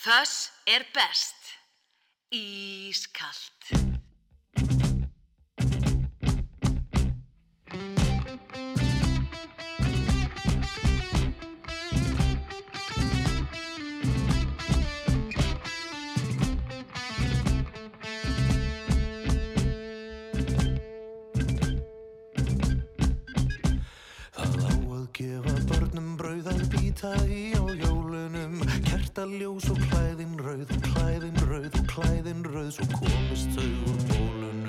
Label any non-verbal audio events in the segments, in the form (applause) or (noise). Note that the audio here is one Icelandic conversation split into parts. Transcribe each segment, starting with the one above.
Þess er best. Ískalt. Það á að gefa börnum brauð að býta í á jólunum Kertaljós og klæðin rauð og klæðin rauð og klæðin rauð Svo komist þau úr bólunum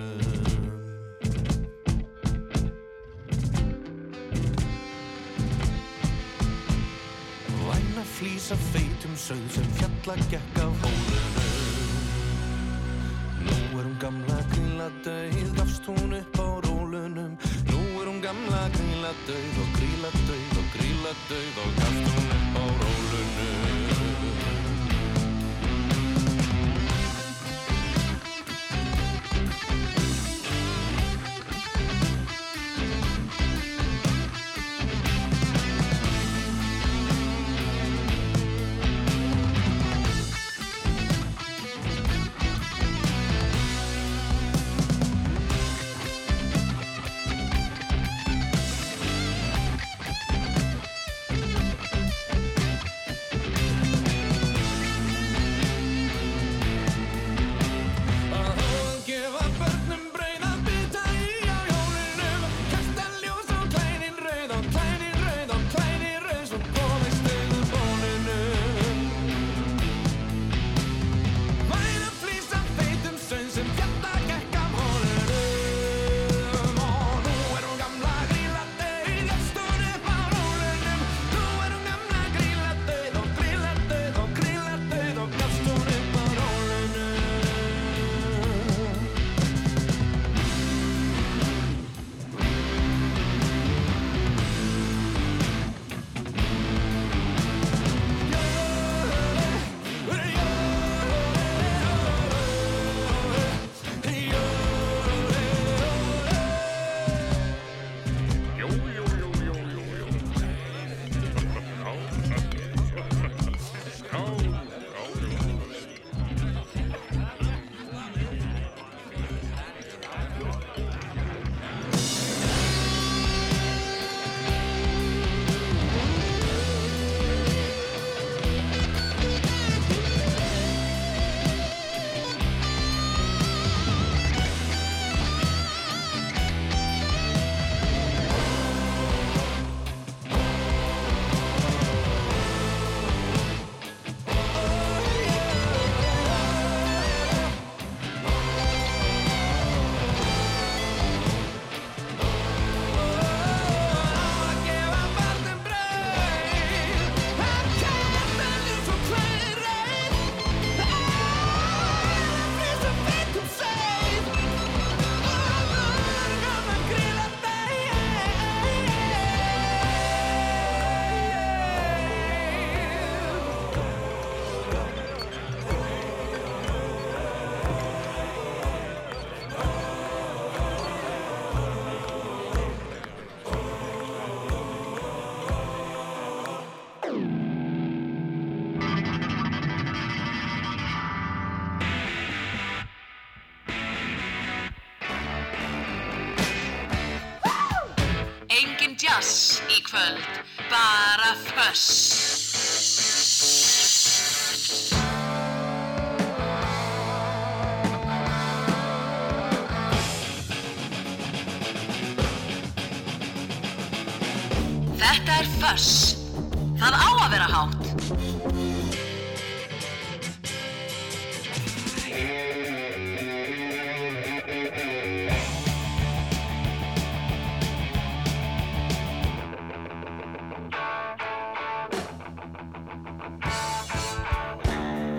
Væna flýsa feitum sögð sem fjalla gekk af hólunum Nú er hún gamla grilla döið, gafst hún upp á rólunum. Nú er hún gamla grilla döið og grilla döið og grilla döið og gafst hún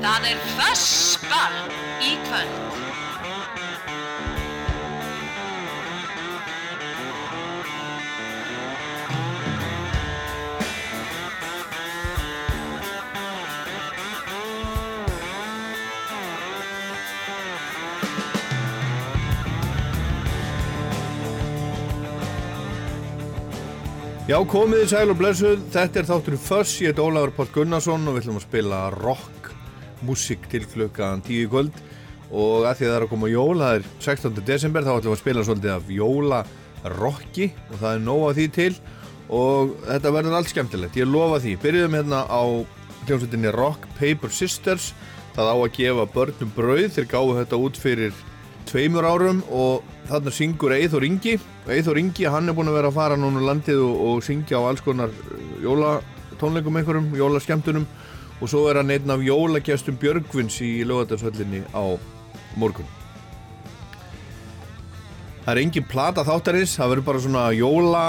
Það er fössball í kvöld. Já, komið í sæl og blessuð, þetta er þáttur Föss, ég heit Ólafur Páll Gunnarsson og við ætlum að spila rock músík til klukkan 10 í kvöld og að því að það er að koma jól, það er 16. desember, þá ætlum við að spila svolítið af jólarokki og það er nóg af því til og þetta verður allt skemmtilegt, ég lofa því. Byrjuðum hérna á hljómsveitinni Rock Paper Sisters, það á að gefa börnum brauð, þeir gáðu þetta út fyrir tveimur árum og þarna syngur Eithor Ingi Eithor Ingi, hann er búin að vera að fara núna landið og, og syngja á alls konar jólatónleikum einhverjum, jólaskemtunum og svo er hann einn af jólagjastum Björgvins í lögatarsvöllinni á morgun Það er engin plata þáttarins, það verður bara svona jóla,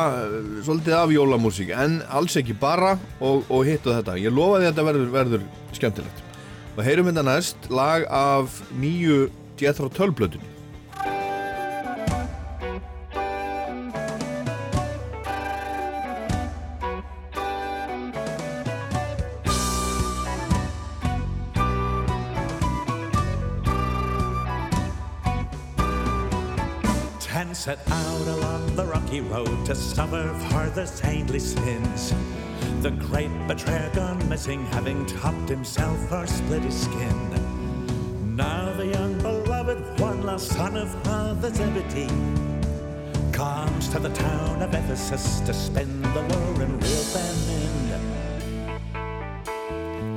svolítið af jólamúsík en alls ekki bara og, og hittu þetta. Ég lofa því að þetta verður, verður skemmtilegt. Og heyrum þetta næst lag af nýju Jethro Tull blöðunni. Set out along the rocky road to suffer for the saintly sins. The great betrayer gone missing, having topped himself or split his skin. Now the young beloved one, lost son of Father Zebedee, comes to the town of Ephesus to spend the war and reel them in.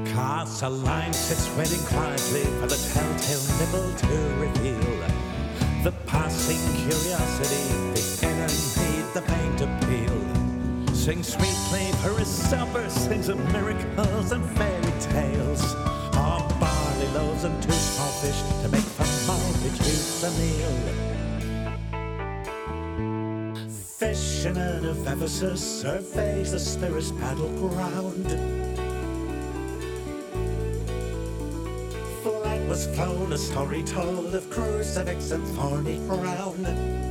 Casts a line, sits waiting quietly for the telltale nibble to reveal. The passing curiosity, the need, the pain to peel. Sing sweetly for his supper, sings of miracles and fairy tales. Of barley loaves and two small fish to make for multitudes a meal. Out of Ephesus surveys the spirit's battleground. Was flown, a story told of crucifix and thorny crown.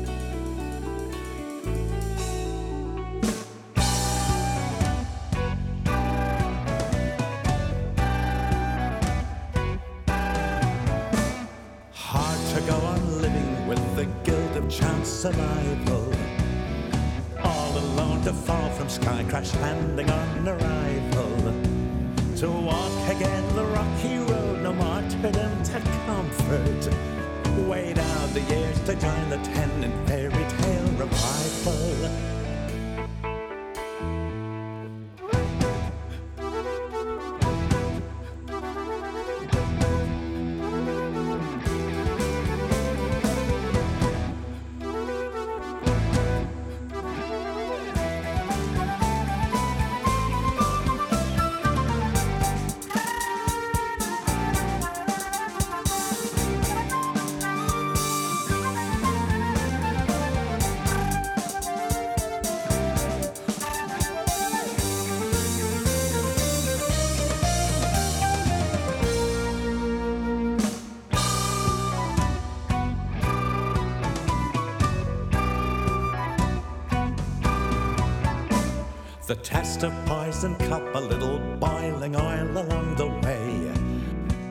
The test of poison cup, a little boiling oil along the way.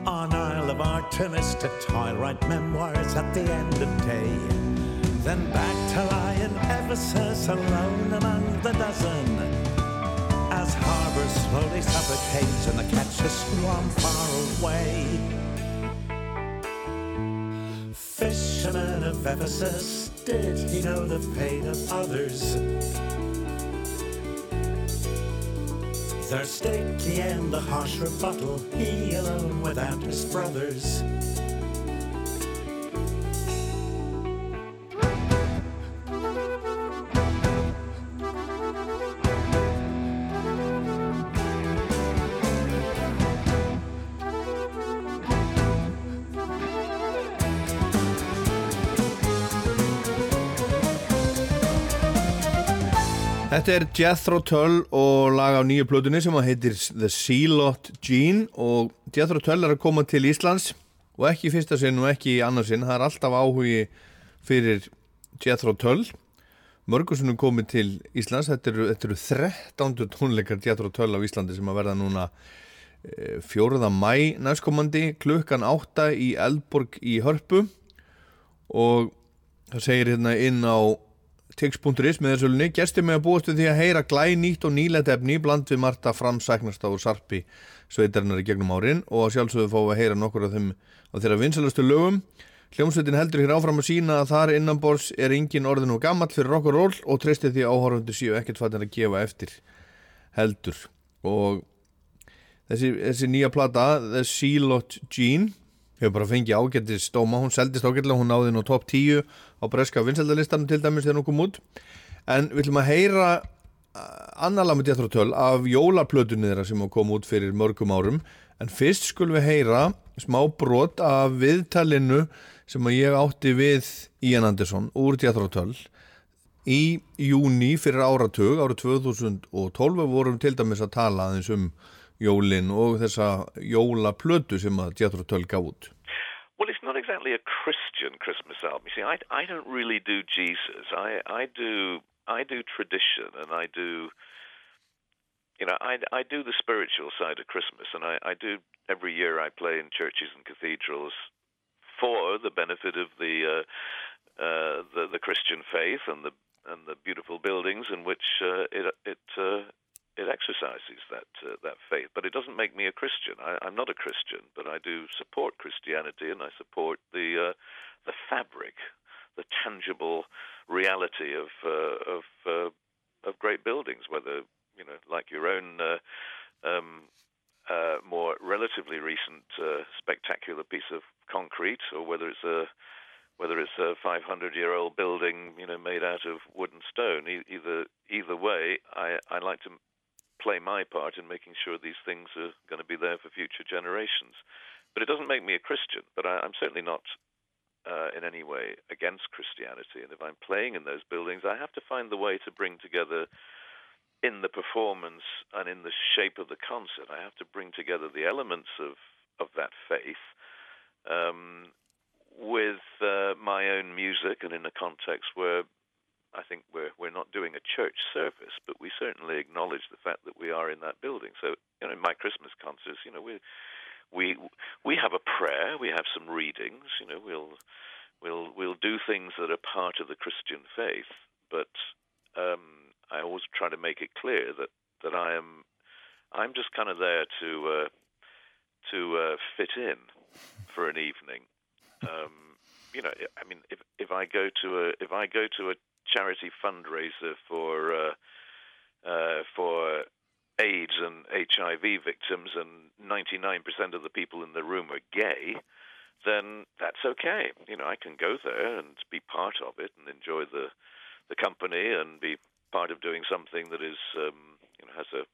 On Isle of Artemis to toil, write memoirs at the end of day. Then back to lie in Ephesus, alone among the dozen. As harbor slowly suffocates and the catches swarm far away. Fisherman of Ephesus, did he know the fate of others? Their sticky and the harsh rebuttal, he alone without his brothers. Þetta er Jethro Tull og lag á nýju plötunni sem heitir The Sealot Gene og Jethro Tull er að koma til Íslands og ekki í fyrsta sinn og ekki í annarsinn það er alltaf áhugi fyrir Jethro Tull mörgursunum komið til Íslands þetta eru, þetta eru 13. tónleikar Jethro Tull á Íslandi sem að verða núna eh, 4. mæ næstkomandi klukkan 8 í Eldborg í Hörpu og það segir hérna inn á tix.is með þessulunni gestir með að búast við því að heyra glænýtt og nýlet efni bland við Marta framsæknast á sarpi sveitarinnar í gegnum árin og sjálfsögðu fá að heyra nokkur af þeim á þeirra vinsalastu lögum. Hljómsveitin heldur hér áfram að sína að þar innanbors er engin orðin og gammal fyrir rock og treystir því áhörfundu síu ekkert fattin að gefa eftir heldur. Og þessi, þessi nýja plata The Sealot Jean hefur bara fengið ágættist stóma, hún seldist ágættilega, hún náði nú top 10 á breska vinsaldalistanum til dæmis þegar hún kom út. En við ætlum að heyra annar lag með Jethro af jólaplötunni þeirra sem kom út fyrir mörgum árum. En fyrst skulum við heyra smá brot af viðtalinu sem ég átti við Ian Anderson úr Jethro í júni fyrir áratug. Árið 2012 vorum til dæmis að tala aðeins um jólin og þessa jólaplötu sem að Tull gaf út Well, it's not exactly a Christian Christmas album. You see, I, I don't really do Jesus. I, I do I do tradition, and I do you know I, I do the spiritual side of Christmas, and I, I do every year I play in churches and cathedrals for the benefit of the uh, uh, the, the Christian faith and the and the beautiful buildings in which uh, it it uh, it exercises that uh, that faith, but it doesn't make me a Christian. I, I'm not a Christian, but I do support Christianity and I support the uh, the fabric, the tangible reality of uh, of uh, of great buildings, whether you know, like your own. Uh, um, uh, more relatively recent spectacular piece of concrete, or whether it's a whether it's a 500 year old building, you know, made out of wood and stone. Either either way, I, I like to play my part in making sure these things are going to be there for future generations. But it doesn't make me a Christian, but I, I'm certainly not uh, in any way against Christianity. And if I'm playing in those buildings, I have to find the way to bring together in the performance and in the shape of the concert, I have to bring together the elements of, of that faith um, with uh, my own music and in a context where I think we're we're not doing a church service, but we certainly acknowledge the fact that we are in that building. So, you know, in my Christmas concerts, you know, we we we have a prayer, we have some readings, you know, we'll we'll we'll do things that are part of the Christian faith, but um, I always try to make it clear that that I am I'm just kind of there to uh, to uh, fit in for an evening. Um, you know, I mean, if if I go to a if I go to a charity fundraiser for uh, uh, for AIDS and HIV victims, and 99% of the people in the room are gay, then that's okay. You know, I can go there and be part of it and enjoy the the company and be part of doing something that is um, you know has a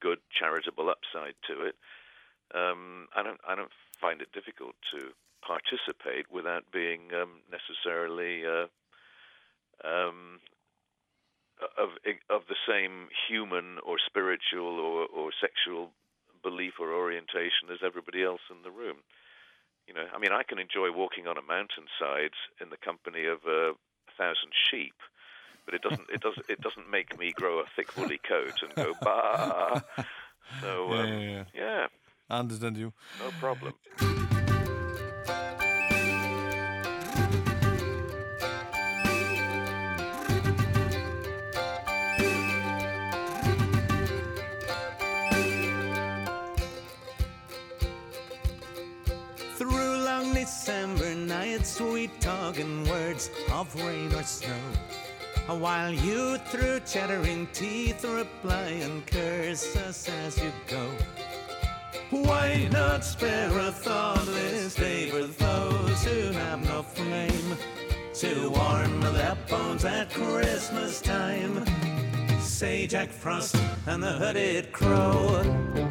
good charitable upside to it. Um, I don't I don't find it difficult to participate without being um, necessarily uh, um, of of the same human or spiritual or, or sexual belief or orientation as everybody else in the room. You know, I mean, I can enjoy walking on a mountainside in the company of uh, a thousand sheep, but it doesn't it doesn't it doesn't make me grow a thick woolly coat and go bah. (laughs) So um, yeah, yeah, yeah. yeah, I understand you no problem. (laughs) sweet talking words of rain or snow. While you through chattering teeth reply and curse us as you go. Why not spare a thoughtless day for those who have no flame to warm their bones at Christmas time? Say Jack Frost and the hooded crow.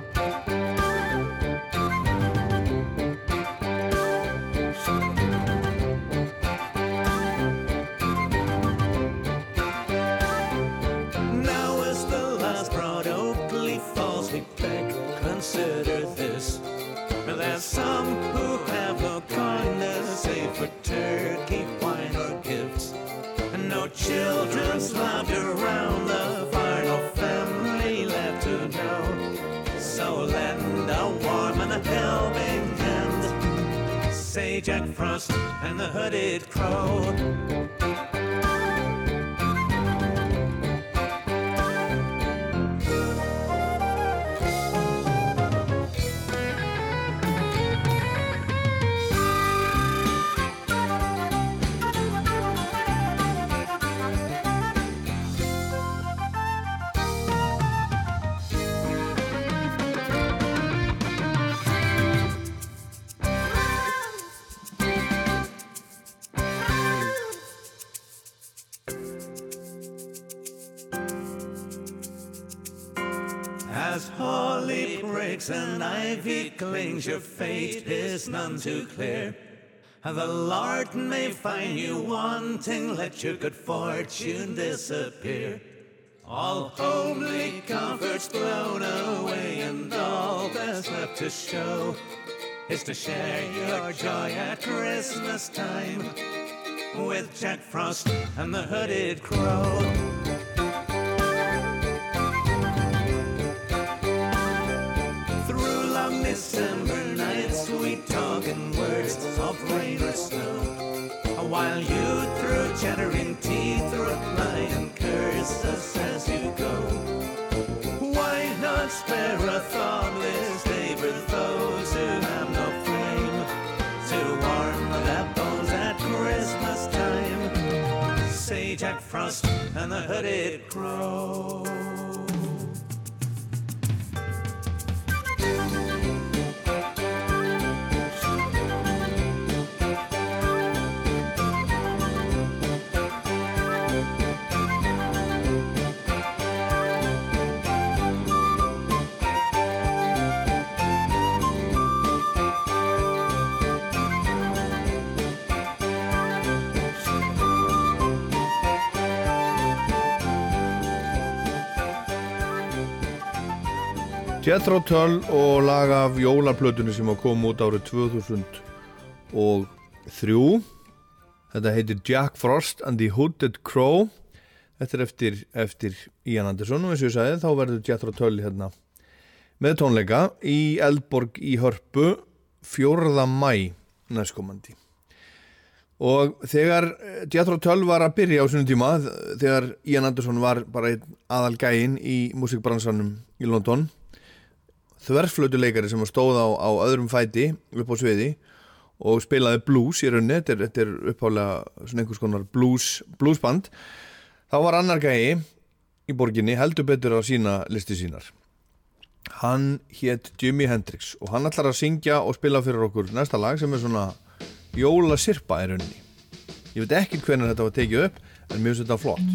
Say Jack Frost and the hooded crow. Clings, your fate is none too clear. The Lord may find you wanting, let your good fortune disappear. All homely comforts blown away, and all that's left to show is to share your joy at Christmas time with Jack Frost and the Hooded Crow. Frost and the hooded crow. Jethro Tull og lag af jólarplötunni sem kom út árið 2003 þetta heitir Jack Frost and the Hooded Crow þetta er eftir, eftir Ian Anderson og eins og ég sagði þá verður Jethro Tull hérna með tónleika í Eldborg í Hörpu 4. mæ næstkomandi og þegar Jethro Tull var að byrja á svona tíma þegar Ian Anderson var bara aðal gæin í músikbransanum í London þverflötuleikari sem stóð á, á öðrum fæti upp á sviði og spilaði blues í raunni, þetta er, þetta er upphálega svona einhvers konar blues, bluesband. Þá var annar gæi í borginni heldur betur á sína listi sínar. Hann hétt Jimi Hendrix og hann ætlar að syngja og spila fyrir okkur næsta lag sem er svona Jóla Sirpa í raunni ég veit ekki hvernig þetta var tekið upp en mjög þetta flott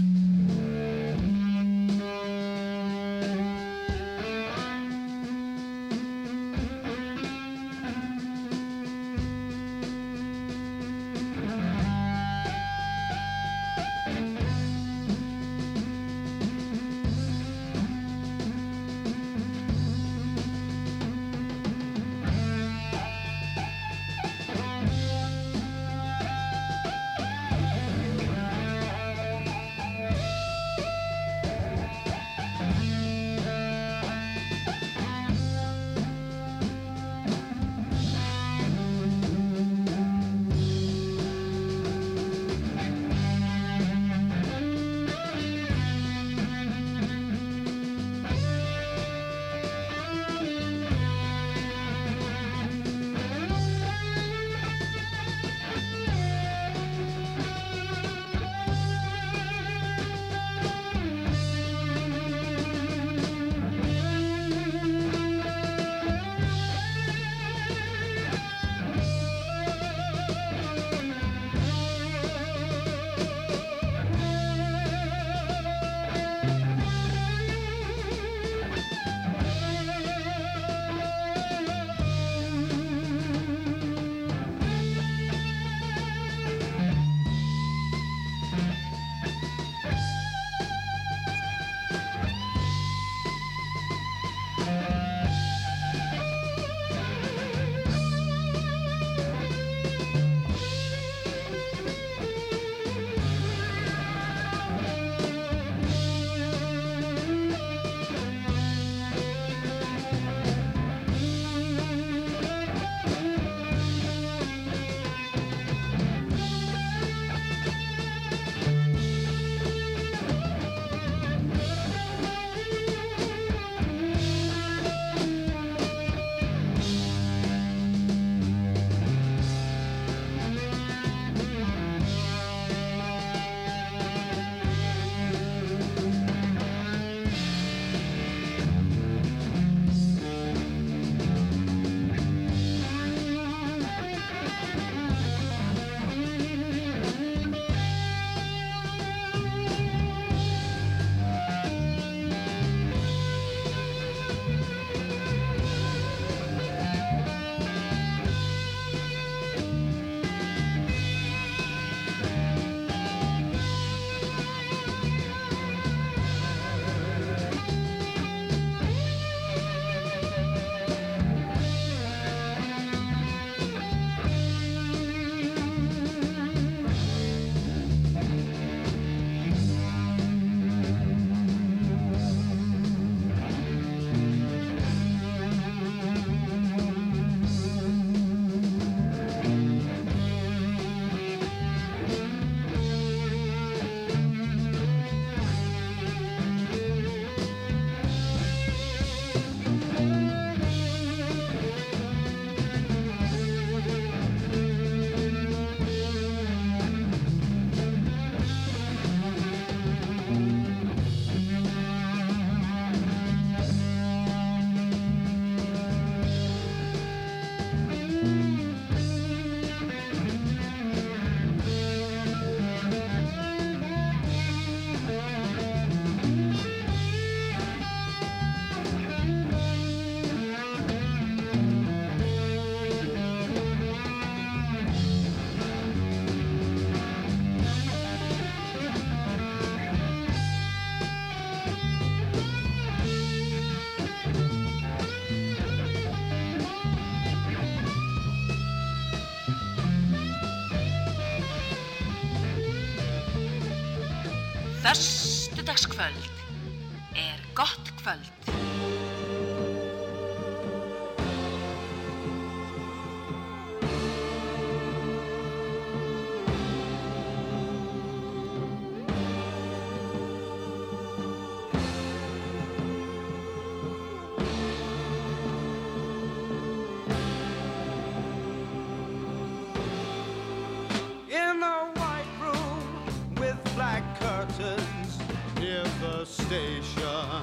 curtains near the station.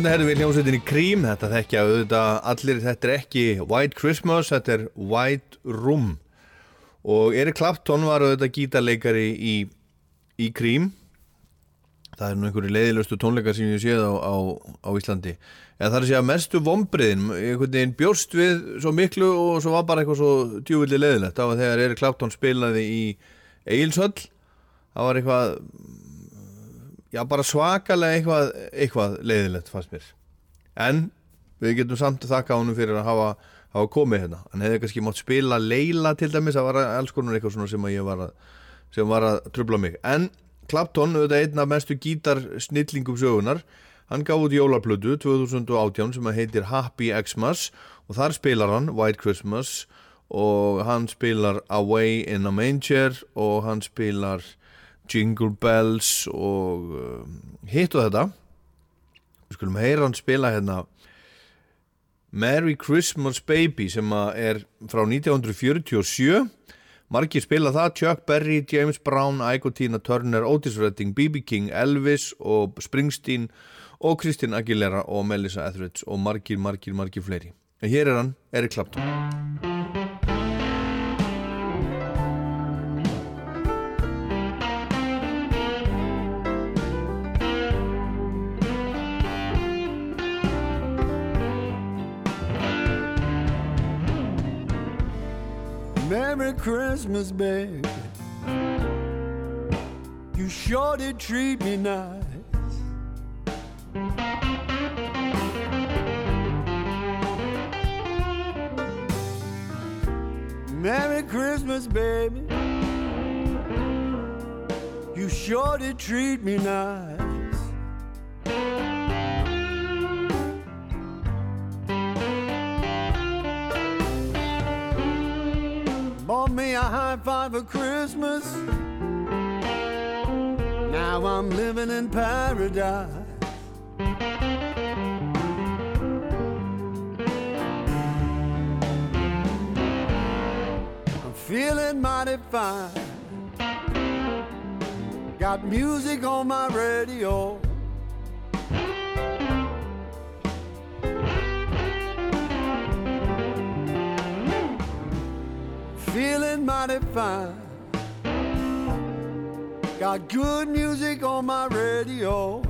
Þetta herðum við hljómsveitin í Cream, þetta þekkja auðvitað allir, þetta er ekki White Christmas, þetta er White Room og Erik Clapton var auðvitað gítarleikari í, í Cream það er nú einhverju leiðilegustu tónleikar sem ég séð á, á, á Íslandi. En það er að segja mestu vombriðin einhvern veginn bjórst við svo miklu og svo var bara eitthvað svo djúvillig leiðilegt það var þegar Erik Clapton spilaði í Egilshöll. Það var eitthvað já bara svakalega eitthvað, eitthvað leiðilegt fannst mér. En við getum samt þakka honum fyrir að hafa, hafa komið hérna. Hann hefði kannski mátt spila leila til dæmis það var alls konar eitthvað svona sem ég var að sem var að trubla mig. En Clapton, auðvitað einn af mestu gítarsnillingum sögunar hann gaf út jólaplödu 2018 sem heitir Happy Xmas og þar spilar hann White Christmas og hann spilar Away in a Manger og hann spilar Jingle Bells og um, hitt og þetta. Við skulum heyra hann spila hérna. Merry Christmas Baby sem er frá 1947 margir spila það Chuck Berry, James Brown, Ike Tina Turner Otis Redding, B.B. King, Elvis og Springsteen og Christine Aguilera og Melissa Etheridge og margir, margir, margir fleiri. En hér er hann, Eric Clapton Merry Christmas, baby. You sure did treat me nice. Merry Christmas, baby. You sure did treat me nice. Bought me a high five for Christmas. Now I'm living in paradise. I'm feeling mighty fine. Got music on my radio. Feeling mighty fine. Got good music on my radio.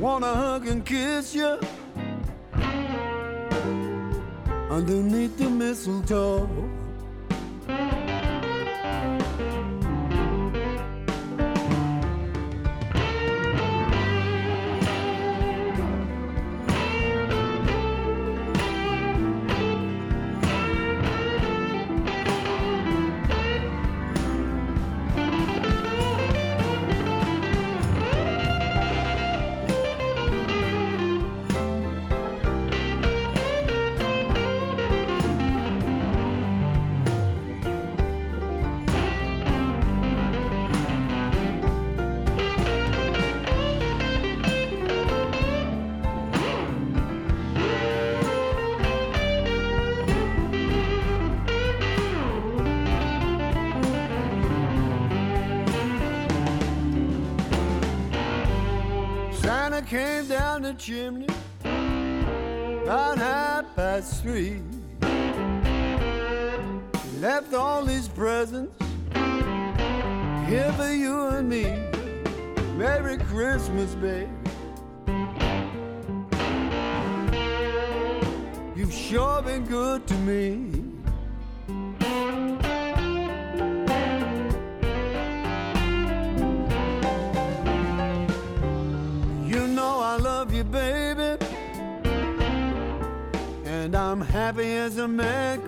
Wanna hug and kiss you underneath the mistletoe. Chimney about half past three. He left all his presents here for you and me. Merry Christmas, baby. You've sure been good to me. I'm happy as a man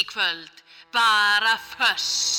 í kvöld, bara föss.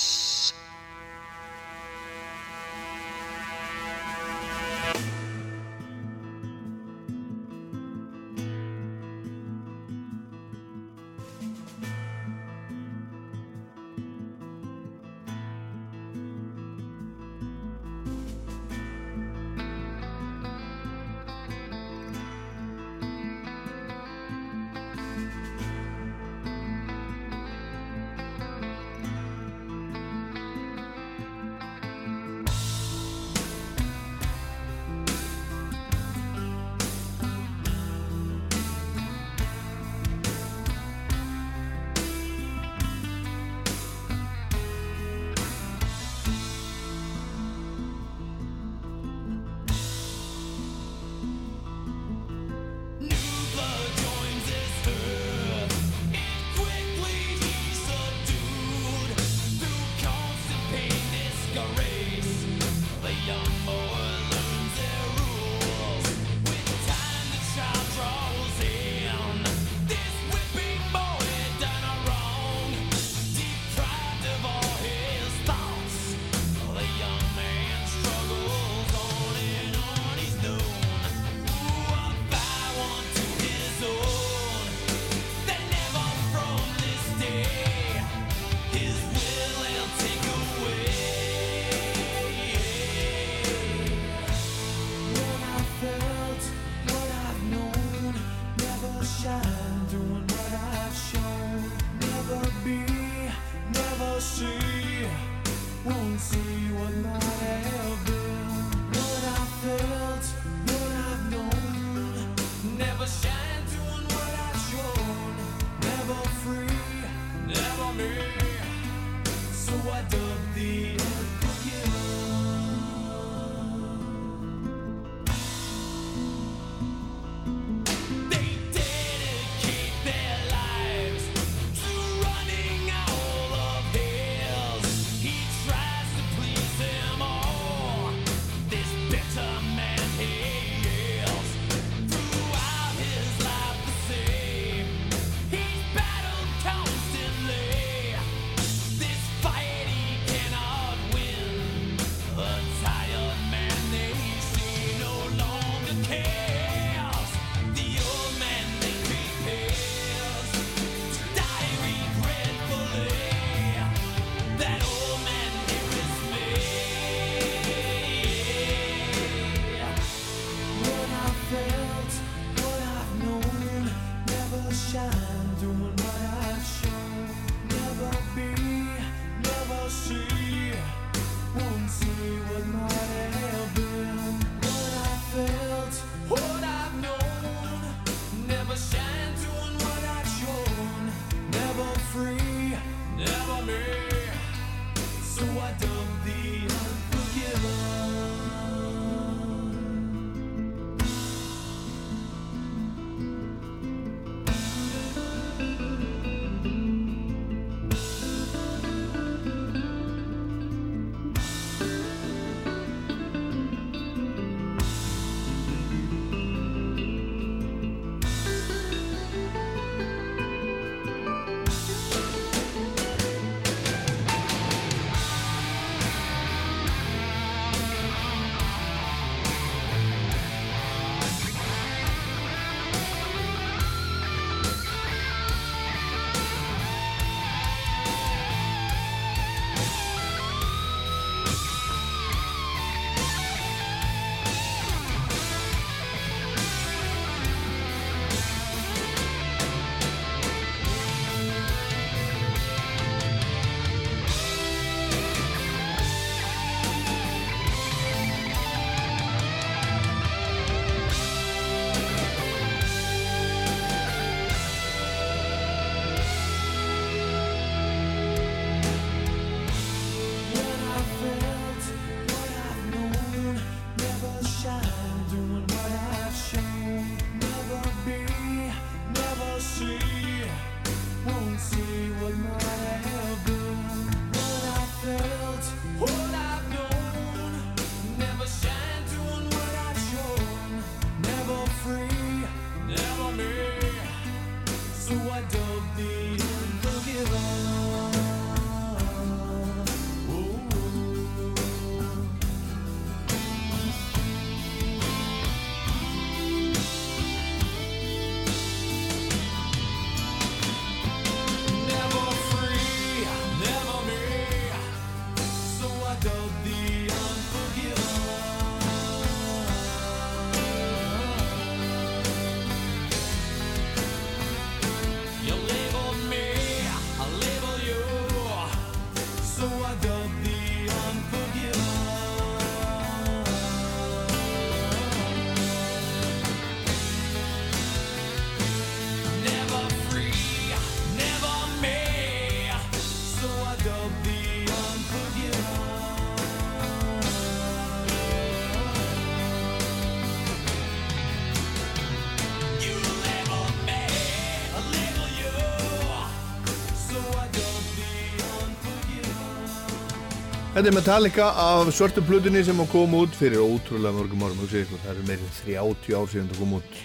Þetta er Metallica af svörtu plutunni sem kom út fyrir ótrúlega mörgum árum. Ykkur, það eru meirinn 30 ár síðan það kom út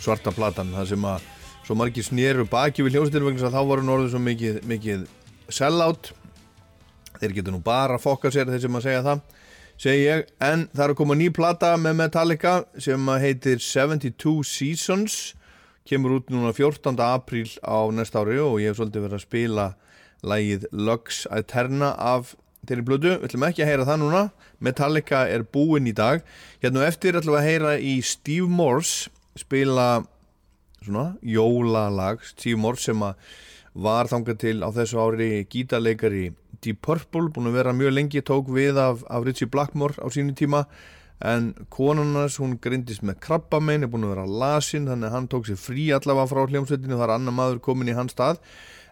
svarta platan. Það sem að svo margir snéru baki við hljómsveitir vegna þá voru norður svo mikið, mikið sellout. Þeir getur nú bara að fokka sér þeir sem að segja það segi ég, en það er að koma ný plata með Metallica sem heitir 72 Seasons. Kemur út núna 14. apríl á næsta ári og ég hef svolítið verið að spila lægið Lux Eterna af þeirri blödu, við ætlum ekki að heyra það núna. Metallica er búinn í dag. Hérna og eftir ætlum við að heyra í Steve Morse spila svona jólalag. Steve Morse sem var þangað til á þessu ári gítarleikari Deep Purple, búin að vera mjög lengi tók við af, af Richie Blackmore á sínu tíma. En konunars hún grindist með krabbamein er búin að vera lasin, þannig að hann tók sér frí allavega frá hljómsveitinu og það er annar maður komin í hans stað.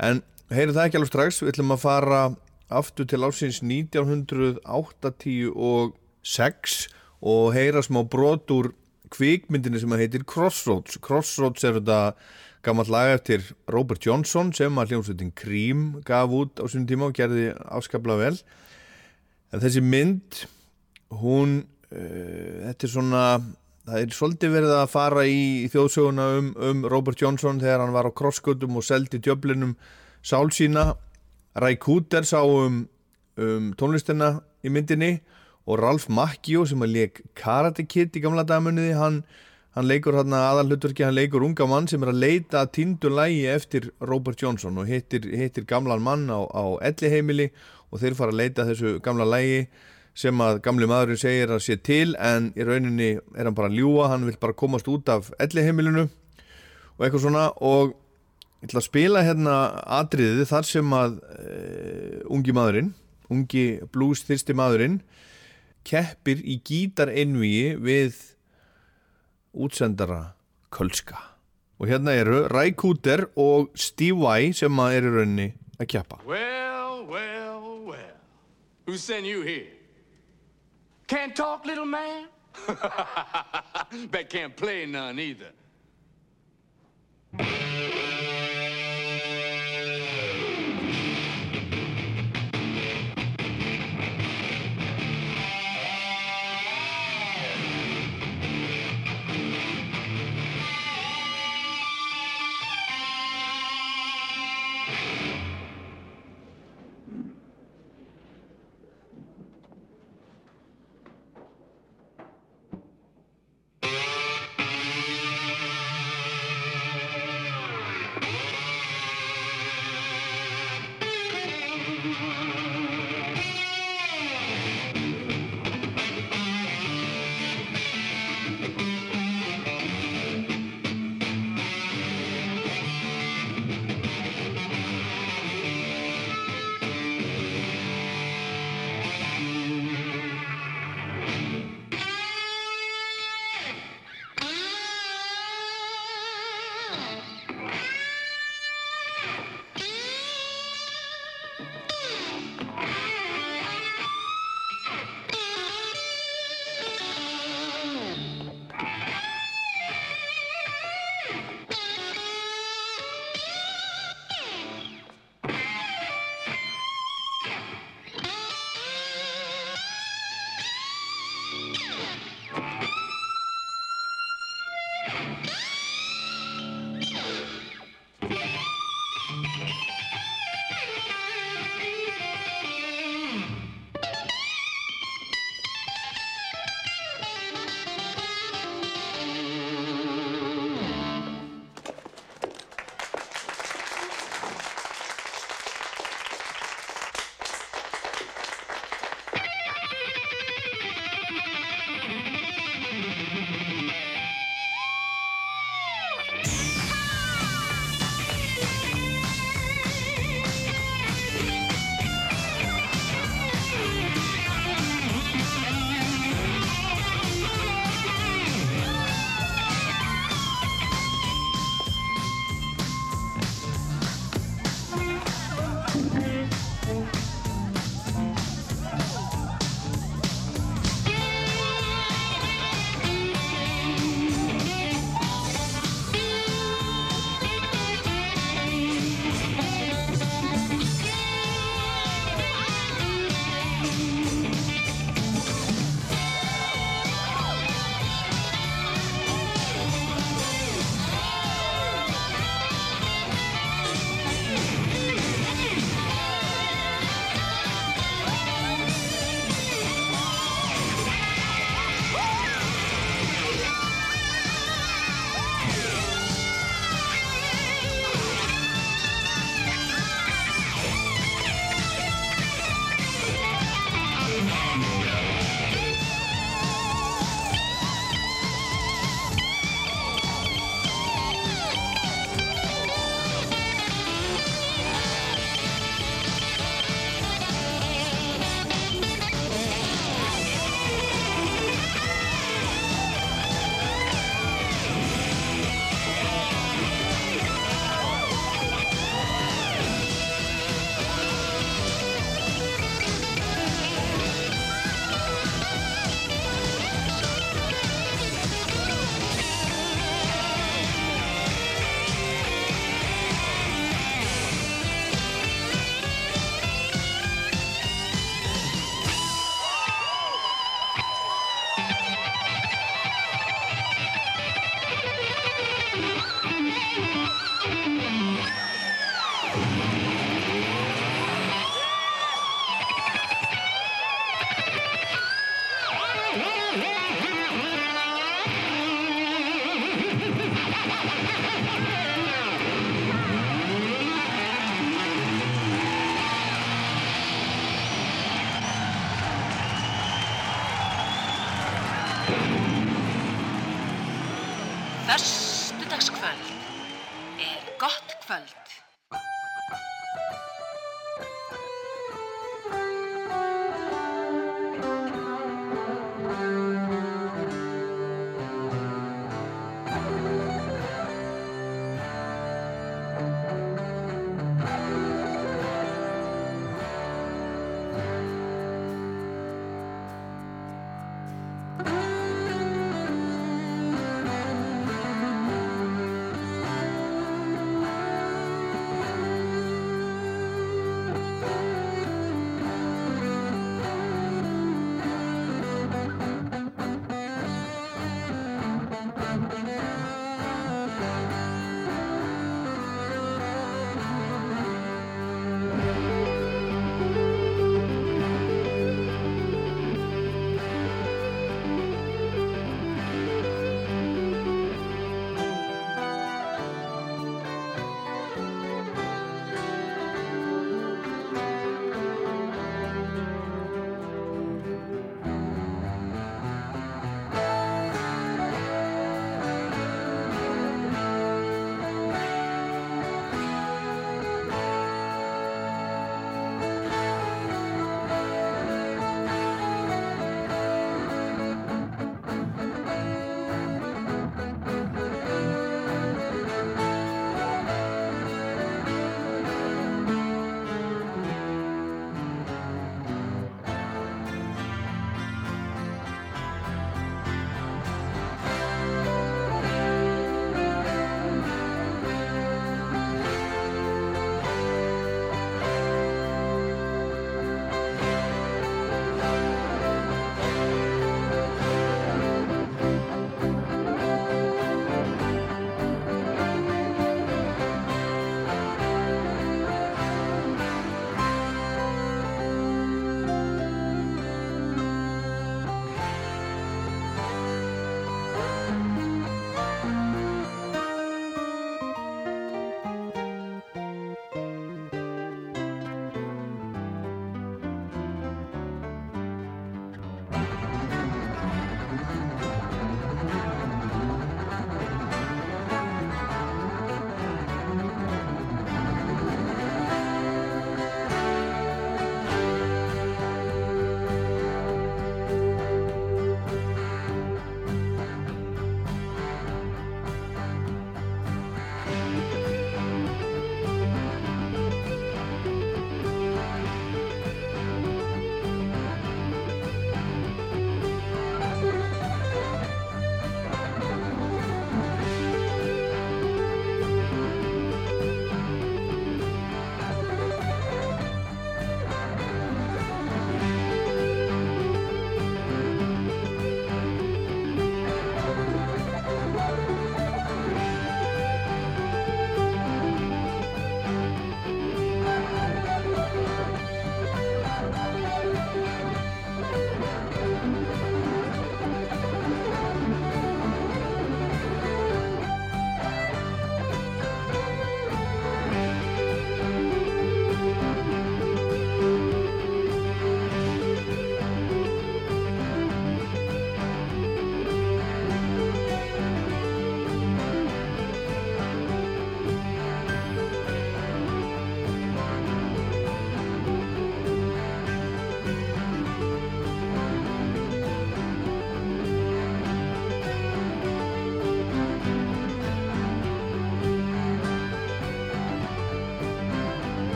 En heyri það ekki alveg strax, við ætlum að fara aftur til ásins 1986 og heyra smá brot úr kvikmyndinu sem að heitir Crossroads. Crossroads er þetta gammalt lag eftir Robert Johnson sem að hljómsveitin Cream gaf út á sínum tíma og gerði afskaplega vel. En þessi mynd hún uh, þetta er svona það er svolítið verið að fara í, í þjóðsöguna um, um Robert Johnson þegar hann var á krossgötum og seldi djöflinum sál sína Cooter sá um, um tónlistina í myndinni og Ralph Macchio sem að leik Karate Kid í gamla dagamunniði hann, hann leikur hann aðal hlutverki hann leikur unga mann sem er að leita tindu lægi eftir Robert Johnson og hittir, hittir gamlan mann á, á elliheimili og þeir fara að leita þessu gamla lægi sem að gamli maðurinn segir að sé til en í rauninni er hann bara að ljúa hann vil bara komast út af elliheimilinu og eitthvað svona og ég ætla að spila hérna atriðið þar sem að uh, ungi maðurinn ungi blues þyrsti maðurinn keppir í gítar einvíi við útsendara Kölska og hérna eru Ray Cooter og Steve Vai sem að eru rauninni að keppa Well, well, well. Who sent you here? Can't talk, little man? (laughs) Bet can't play none either.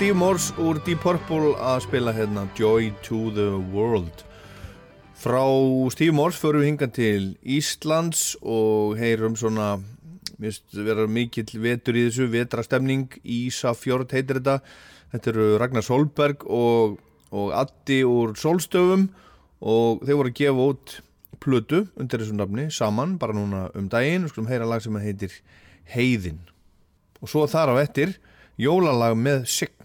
Steve Morse úr Deep Purple að spila hérna Joy to the World. Frá Steve Morse förum við hinga til Íslands og heyrum svona minnst vera mikill vetur í þessu vetrastemning Ísafjord heitir þetta. Þetta eru Ragnar Solberg og, og Addi úr Solstöfum og þeir voru að gefa út plötu undir þessu nafni saman bara núna um daginn. Og skulum heyra lag sem heitir Heiðin. Og svo þar á ettir jólalag með Sign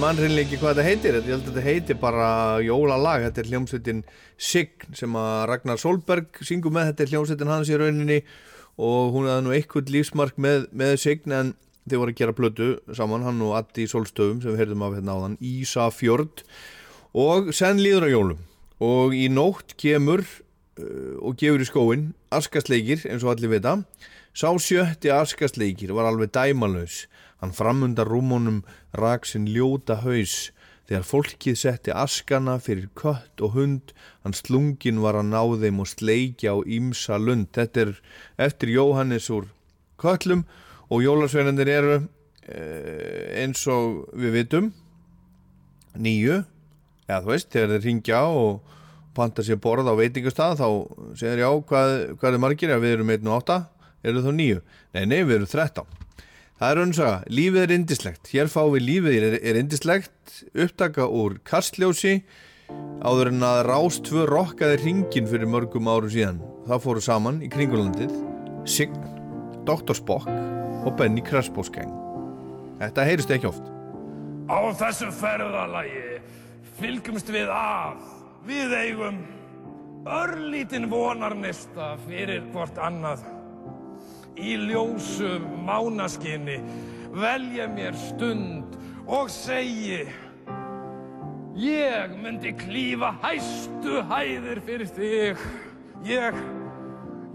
mannreinlega ekki hvað þetta heitir. Ég held að þetta heitir bara jólalag. Þetta er hljómsveitin Sign sem að Ragnar Solberg syngur með. Þetta er hljómsveitin hans í rauninni og hún hafði nú eitthvað lífsmark með, með Sign en þeir voru að gera plötu saman hann og Addi Solstöfum sem við heyrðum af hérna áðan Ísafjörd og senn líður á jólum. Og í nótt kemur uh, og gefur í skóin askasleikir eins og allir vita. Sá sjötti askasleikir var alveg dæmalös hann framundar rúmónum rak sinn ljóta haus. Þegar fólkið setti askana fyrir kött og hund hann slungin var að ná þeim og sleikja á ímsa lund. Þetta er eftir Jóhannes úr köllum og jólasveinandir eru eh, eins og við vitum nýju eða þú veist, þegar þeir ringja og panta sér borð á veitingastað þá segir já, hvað, hvað er margir? Ef við erum 1 og 8, eru þá nýju nei, nei, við erum 13 það er önnsaga, lífið er indislegt hér fáum við lífið er, er indislegt upptaka úr kastljósi áður en að Rástvö rokkaði ringin fyrir mörgum árum síðan það fóru saman í kringulandið Sign, Dr. Spock og Benny Krasbos gang Þetta heyrist ekki oft. Á þessu ferðalagi fylgjumst við að. Við eigum örlítinn vonarnista fyrir hvort annað. Í ljósu mánaskinni velja mér stund og segi Ég myndi klífa hæstu hæðir fyrir þig. Ég,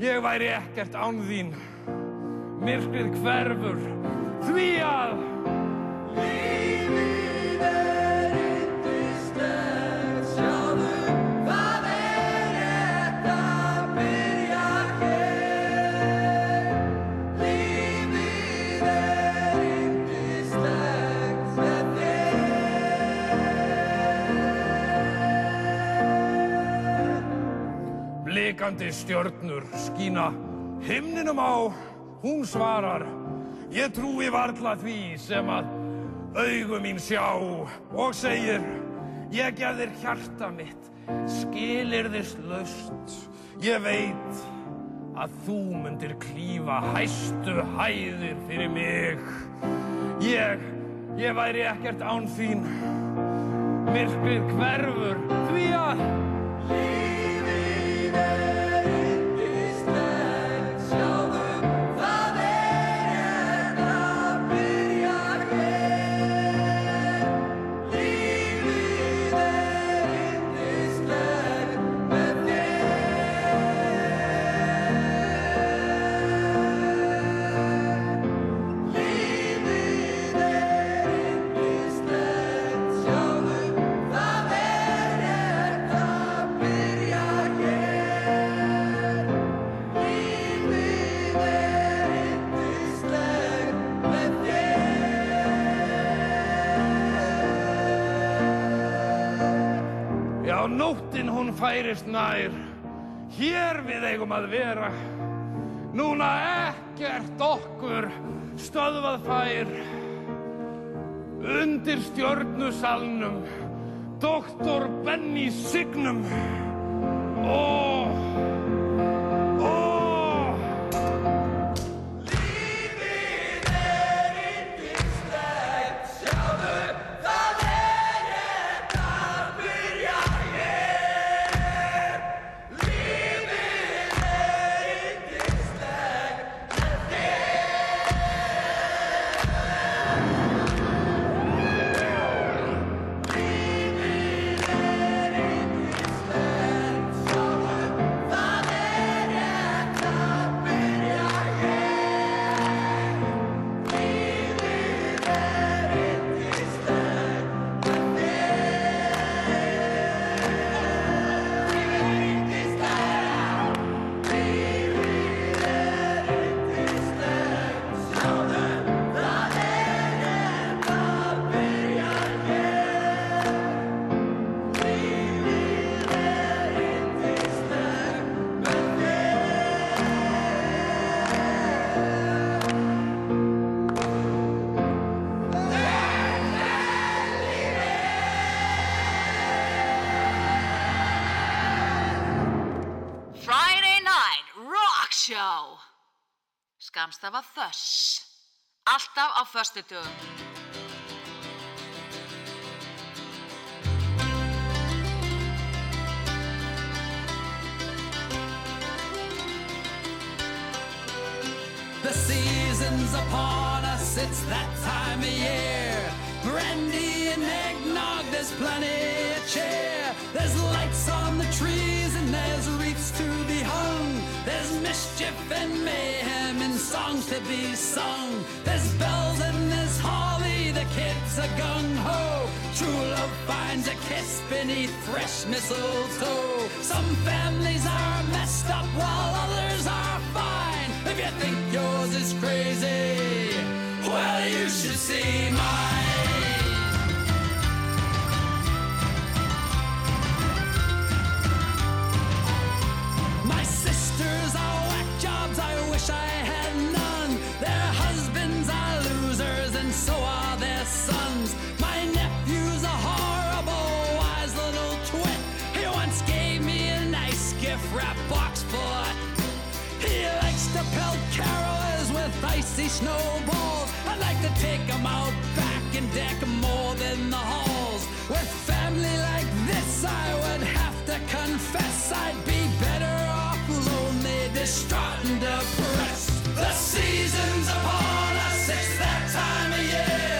ég væri ekkert án þín. Myrkrið hverfur því að Lífið er Blikandi stjörnur skína himninum á, hún svarar, ég trúi varla því sem að augu mín sjá. Og segir ég gef þér hjarta mitt skilir þess laust ég veit að þú myndir klífa hæstu hæðir fyrir mig. Ég, ég væri ekkert án þín. Myrkrið hverfur því að lífið færist nær. Hér við eigum að vera. Núna ekkert okkur stöðvað fær. Undir stjörnusalnum Doktor Benny Signum. Ó, Skamstafa Þöss Alltaf á föstudögum The season's upon us, it's that time of year. Brandy and eggnog, there's plenty of cheer. There's lights on the trees and there's wreaths to be hung. There's mischief and mayhem and songs to be sung. There's bells and there's holly, the kids are gung ho. True love finds a kiss beneath fresh mistletoe. Some families are messed up while others are fine. If you think yours is crazy, well, you should see mine. Icy snowballs. I'd like to take 'em out back and deck more than the halls. With family like this, I would have to confess I'd be better off lonely, distraught, and depressed. The season's upon us, it's that time of year.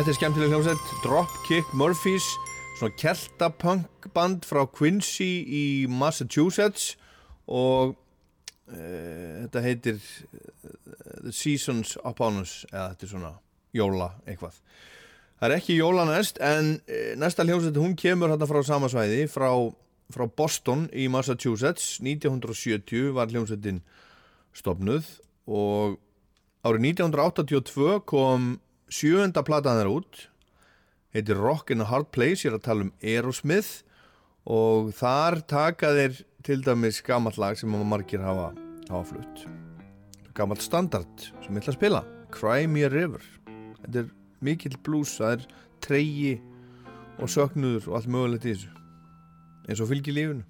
Þetta er skemmtileg hljómsveit Dropkick Murphys svona keltapunk band frá Quincy í Massachusetts og uh, þetta heitir uh, The Seasons Upon Us eða þetta er svona jóla eitthvað. Það er ekki jólanest en uh, næsta hljómsveit hún kemur hérna frá sama svæði frá, frá Boston í Massachusetts. 1970 var hljómsveitin stopnuð og árið 1982 kom sjöunda platan þeirra út. Heitir Rock in a Hard Place ég er að tala um Aerosmith. Og þar taka þeir til dæmis gamalt lag sem margir hafa, hafa flutt. Gamalt standard sem ég ætla að spila Cry Me a River. Þetta er mikill blues það er treyji og söknuður og allt mögulegt í þessu. Eins og fylgir lífunu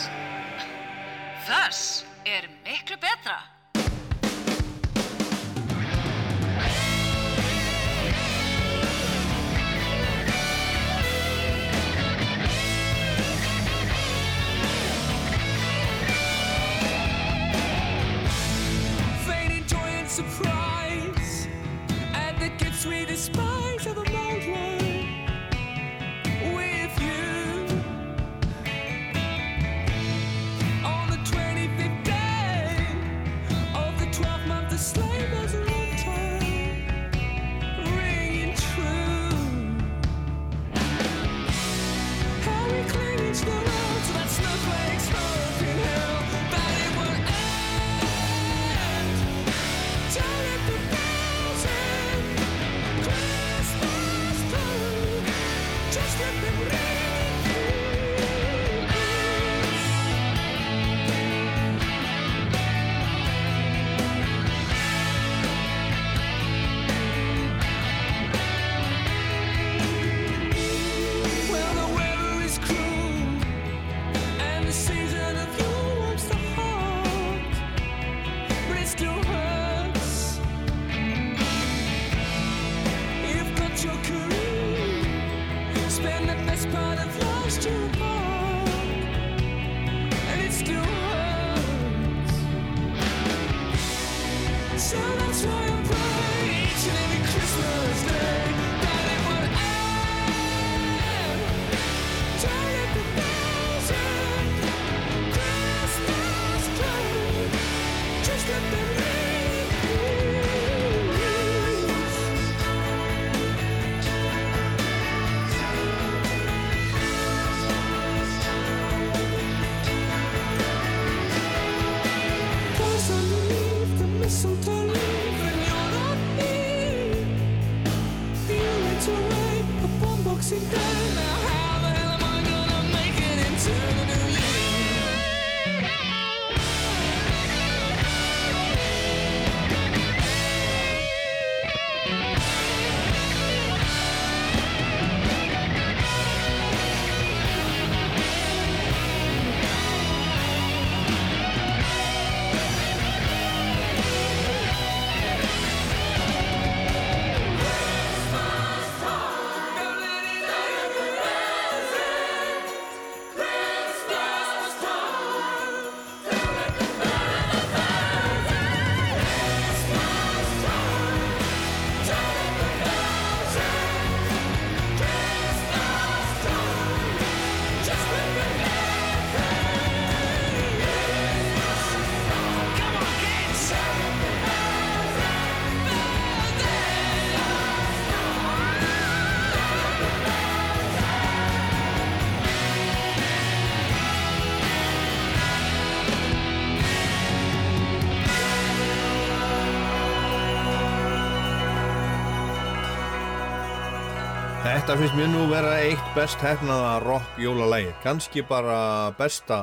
Þetta finnst mér nú vera eitt best hefnaða rock jólalægið, kannski bara besta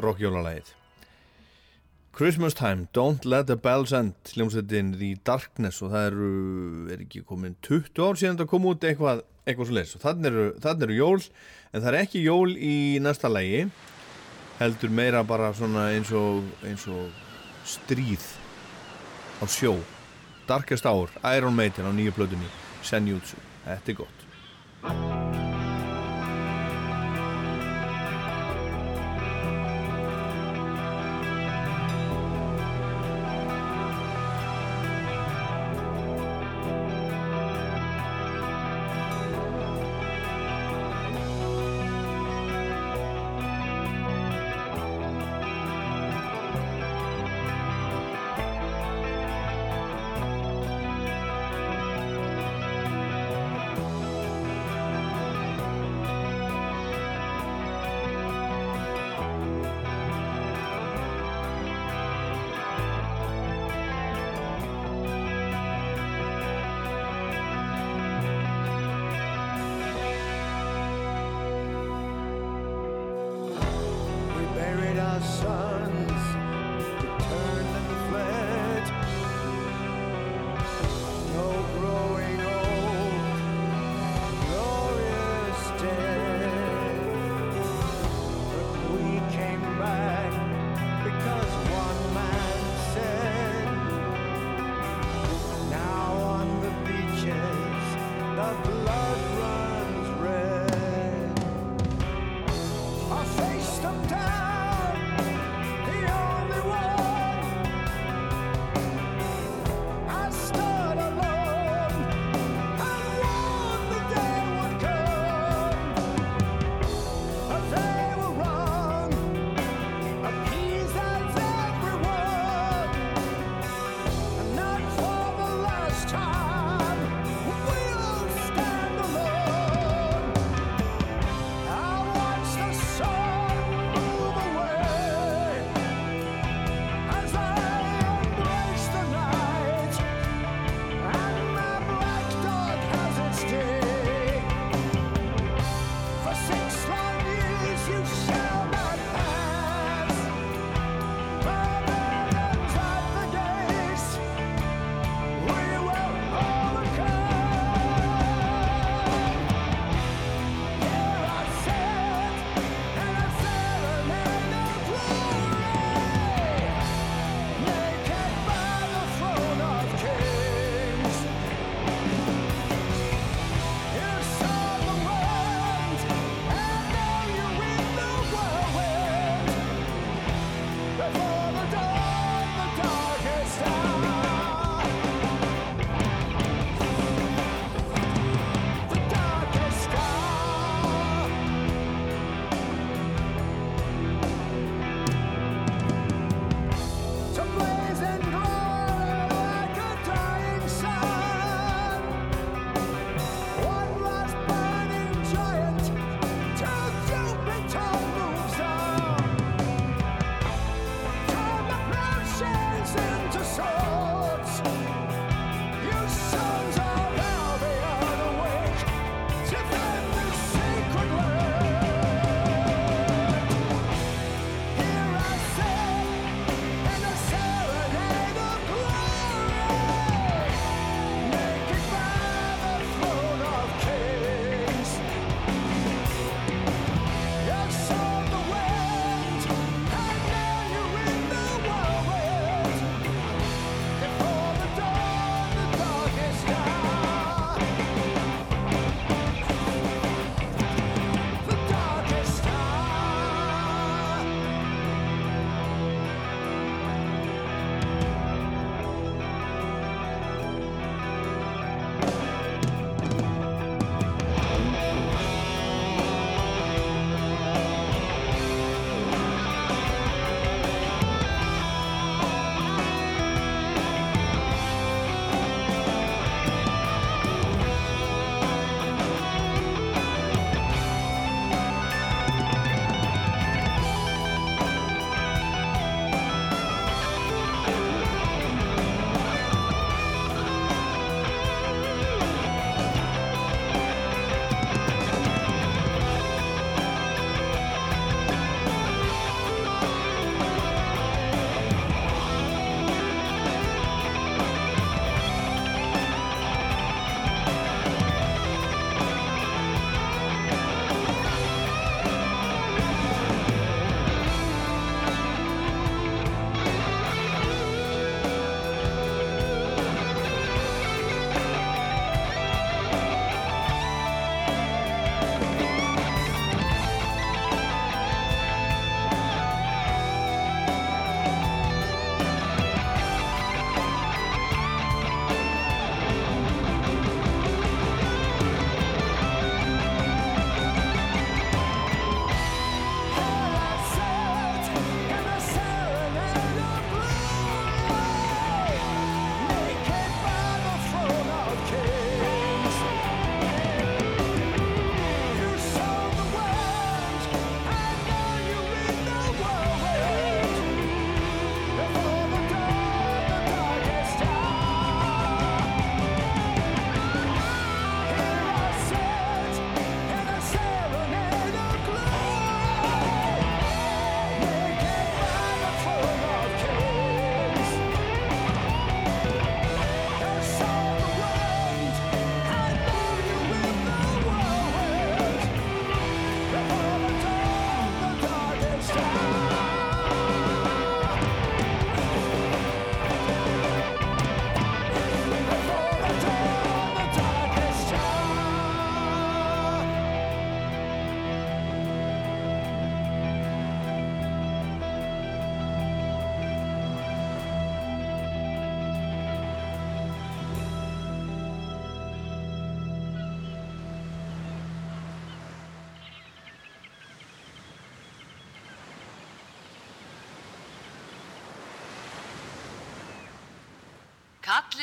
rock jólalægið. Christmas Time, Don't Let the Bells End, hljómsveitin The Darkness og það eru, er ekki komin 20 ár síðan það kom út eitthvað, eitthvað svo leys og þannig eru, eru jól, en það er ekki jól í næsta lægi, heldur meira bara svona eins og, eins og stríð á sjó, Darkest Hour, Iron Maiden á nýju plötunni, Senjutsu, þetta er gott.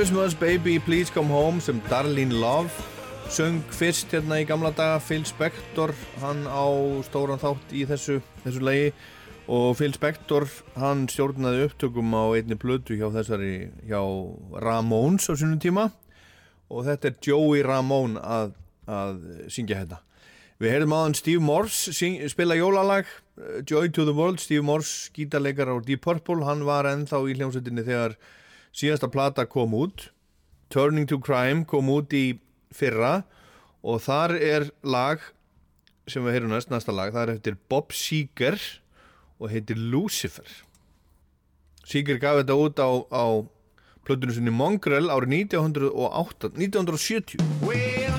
Christmas Baby Please Come Home sem Darlene Love sung fyrst hérna í gamla daga. Phil Spector, hann á stóran þátt í þessu, þessu lagi. Og Phil Spector, hann stjórnaði upptökum á einni blödu hjá þessari, hjá Ramones á sunnum tíma. Og þetta er Joey Ramone að, að syngja hérna. Við heyrðum aðan Steve Morse syng, spila jólalag. Joy to the World, Steve Morse gítarleikar á Deep Purple, hann var ennþá í hljómsveitinni þegar síðasta plata kom út Turning to Crime kom út í fyrra og þar er lag sem við heyrum næst, næsta lag, það er eftir Bob Seeger og heitir Lucifer. Seeger gaf þetta út á, á plötunum sinni Mongrel árið 1970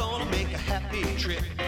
gonna make a happy trip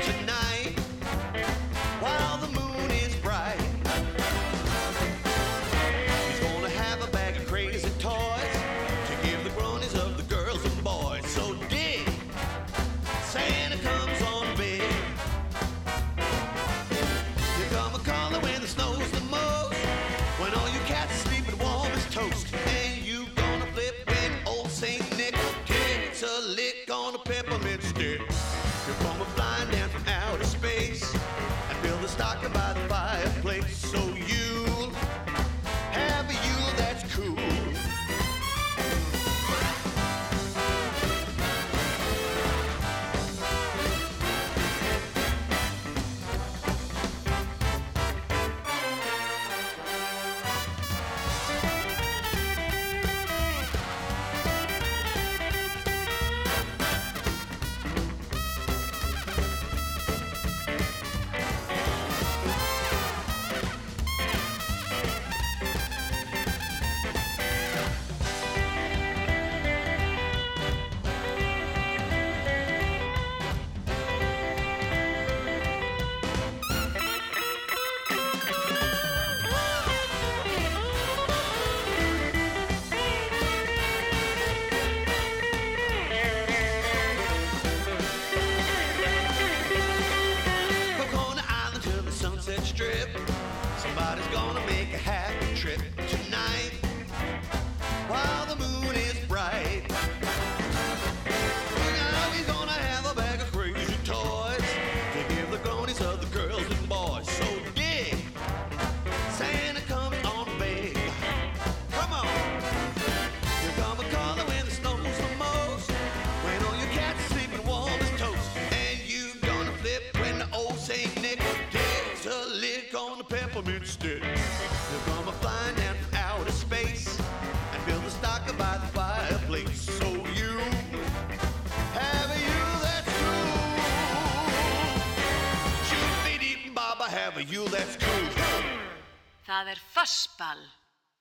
Það er fössball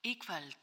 í kvöld.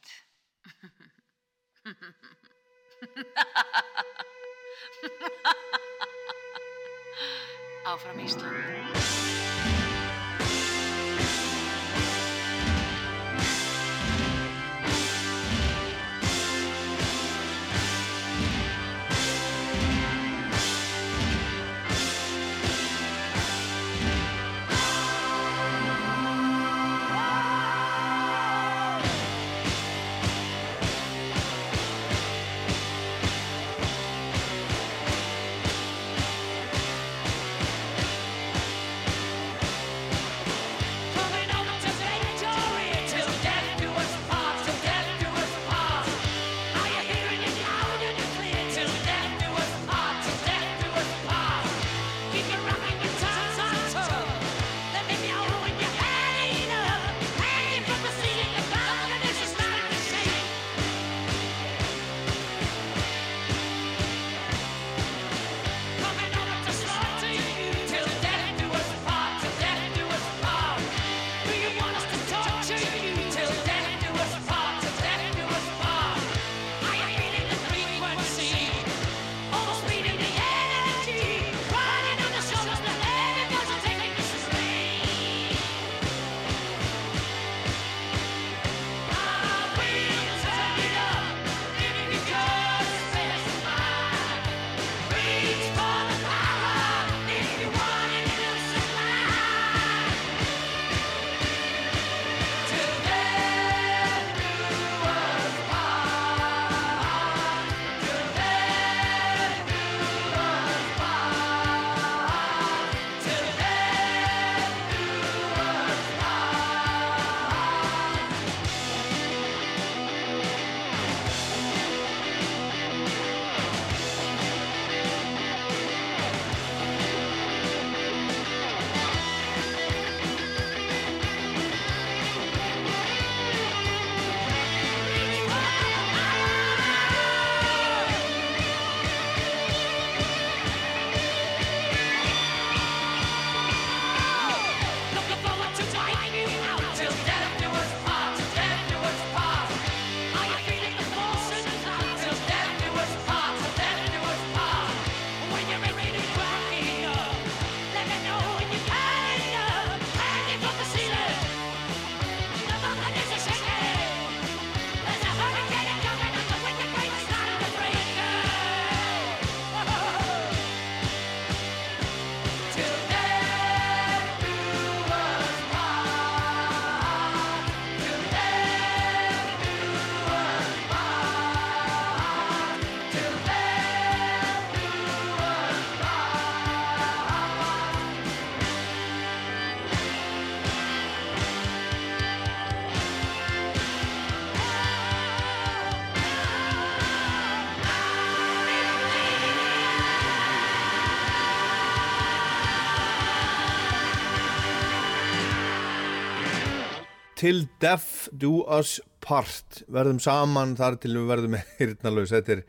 Till Death Do Us Part. Verðum saman þar til við verðum hirtnalaus þetta er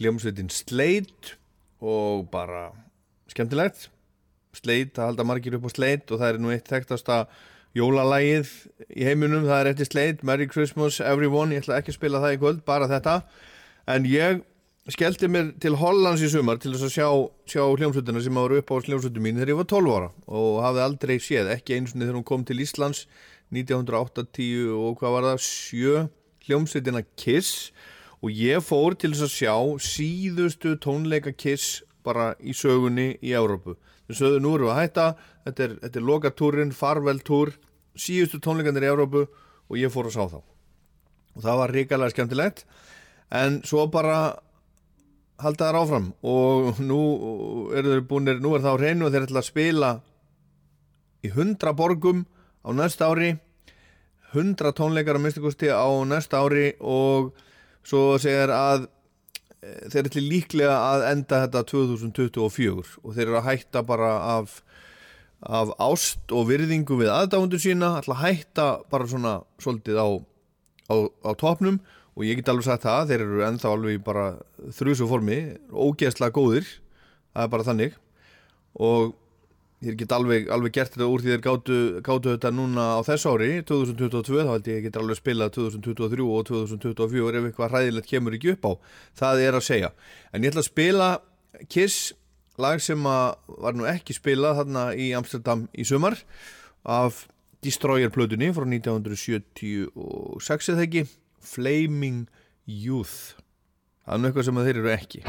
hljómsveitin Sleit og bara skemmtilegt. Sleit, það halda margir upp á Sleit og það er nú eitt þekktasta jólalægið í heiminum, það er eftir Sleit Merry Christmas Everyone, ég ætla ekki að spila það í kvöld bara þetta, en ég skellti mér til Hollands í sumar til þess að sjá, sjá hljómsveitina sem var upp á hljómsveitu mín þegar ég var 12 ára og hafði aldrei séð, ekki eins og þegar hún kom til Íslands 1980 og hvað var það, sjö hljómsveitina Kiss. Og ég fór til þess að sjá síðustu tónleika Kiss bara í sögunni í Európu. Þau sögðu nú eru að hætta, þetta er, þetta er lokatúrin, farveltúr, síðustu tónleikandir í Európu og ég fór að sá þá. Og það var ríkalega skemmtilegt. En svo bara halda þær áfram. Og nú eru þeir búinir, nú er það á hreinu og þeir ætla að spila í hundra borgum á næsta ári hundra tónleikar að minnstakosti á næsta ári og svo segir að e, þeir ætli líklega að enda þetta 2024 og þeir eru að hætta bara af, af ást og virðingu við aðdáðundu sína ætla að hætta bara svona svolítið á, á, á topnum og ég get alveg sagt það, þeir eru ennþá alveg bara þrjusu formi, ógeðslega góðir það er bara þannig. Og ég get alveg, alveg gert þetta úr því þeir gátu, gátu þetta núna á þess ári 2022, þá held ég get alveg spilað 2023 og 2024 ef eitthvað hræðilegt kemur ekki upp á. Það er að segja, en ég ætla að spila Kiss, lag sem að var nú ekki spilað þarna í Amsterdam í sumar af Destroyer plötunni frá 1976 eða ekki? Flaming Youth. Það er nú eitthvað sem þeir eru ekki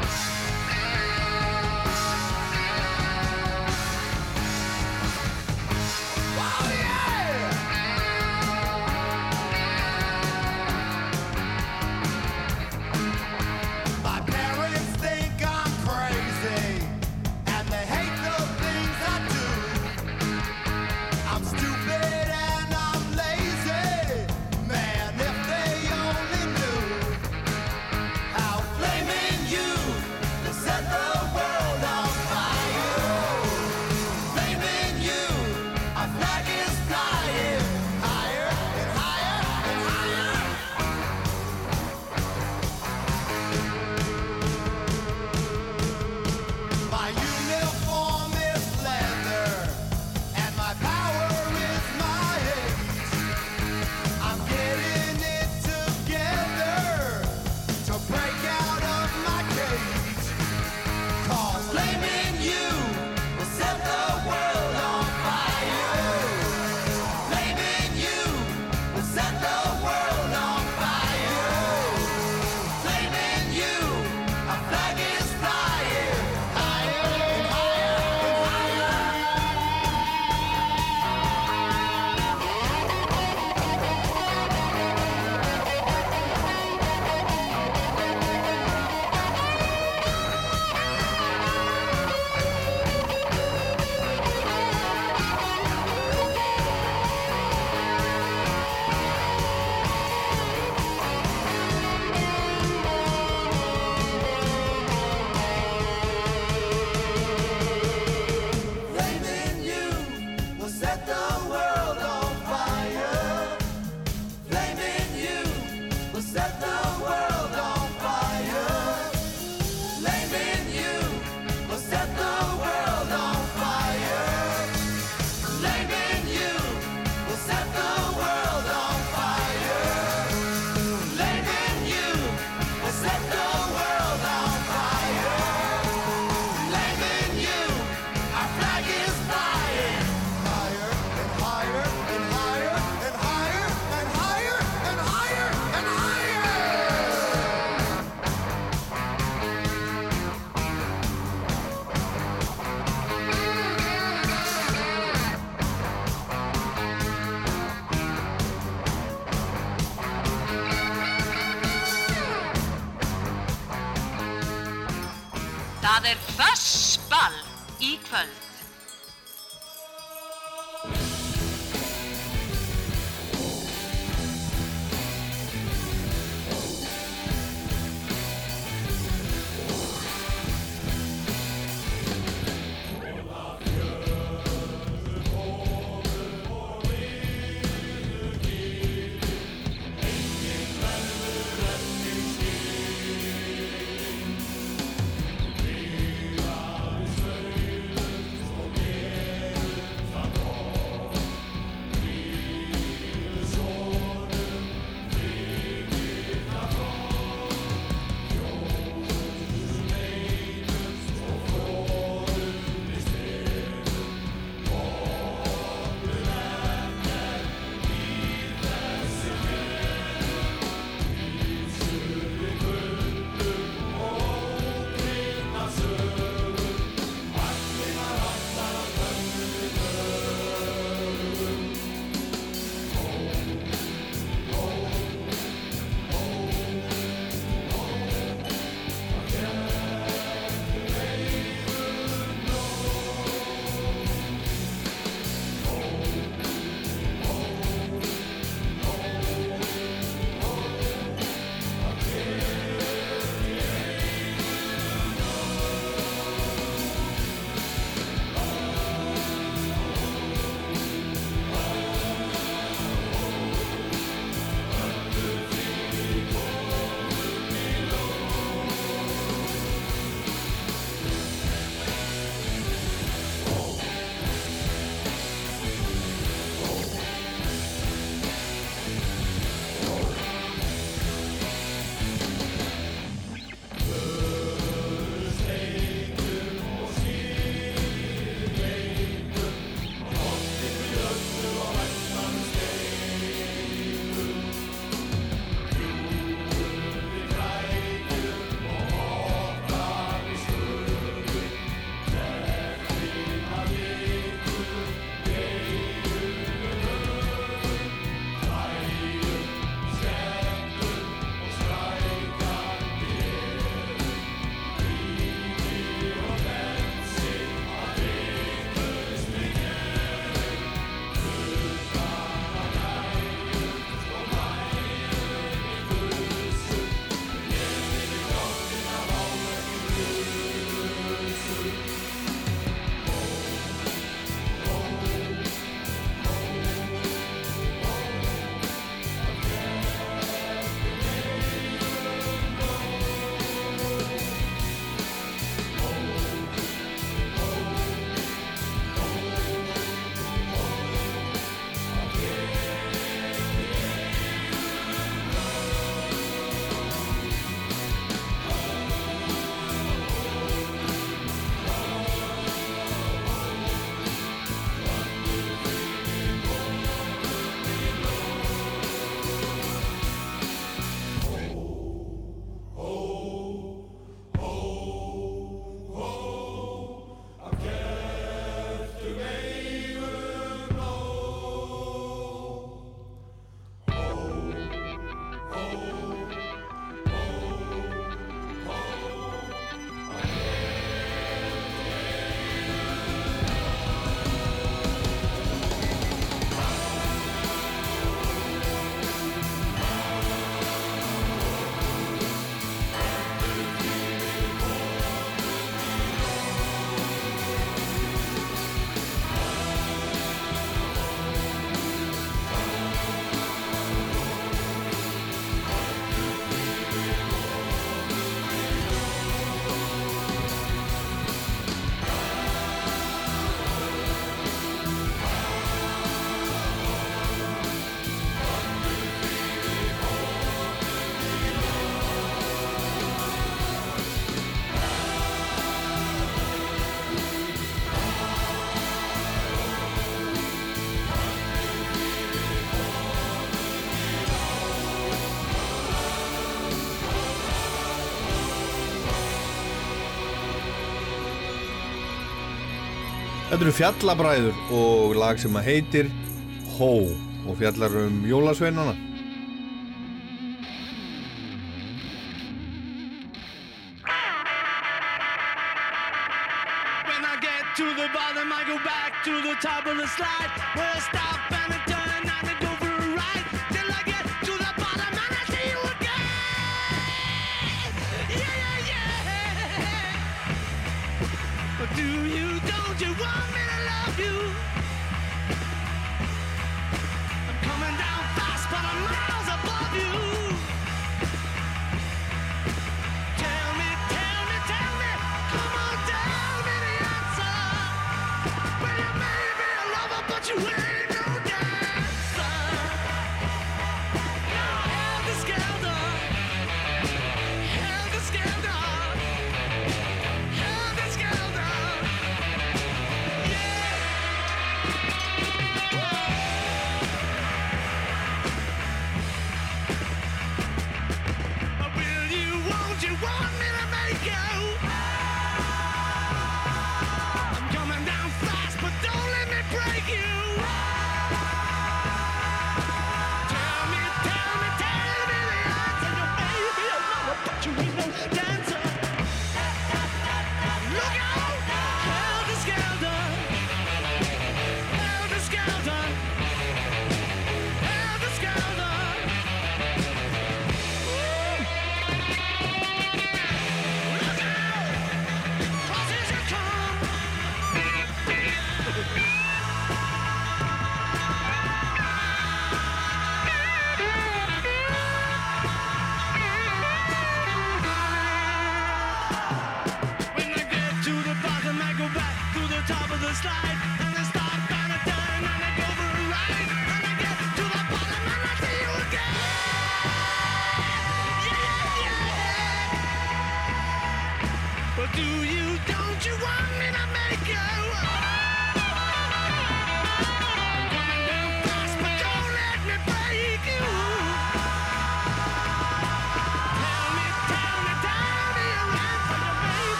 Þetta eru fjallabræður og lag sem að heitir Hó og fjallar um jólasveinana. to the bottom, I go back to the top of the slide. Wow.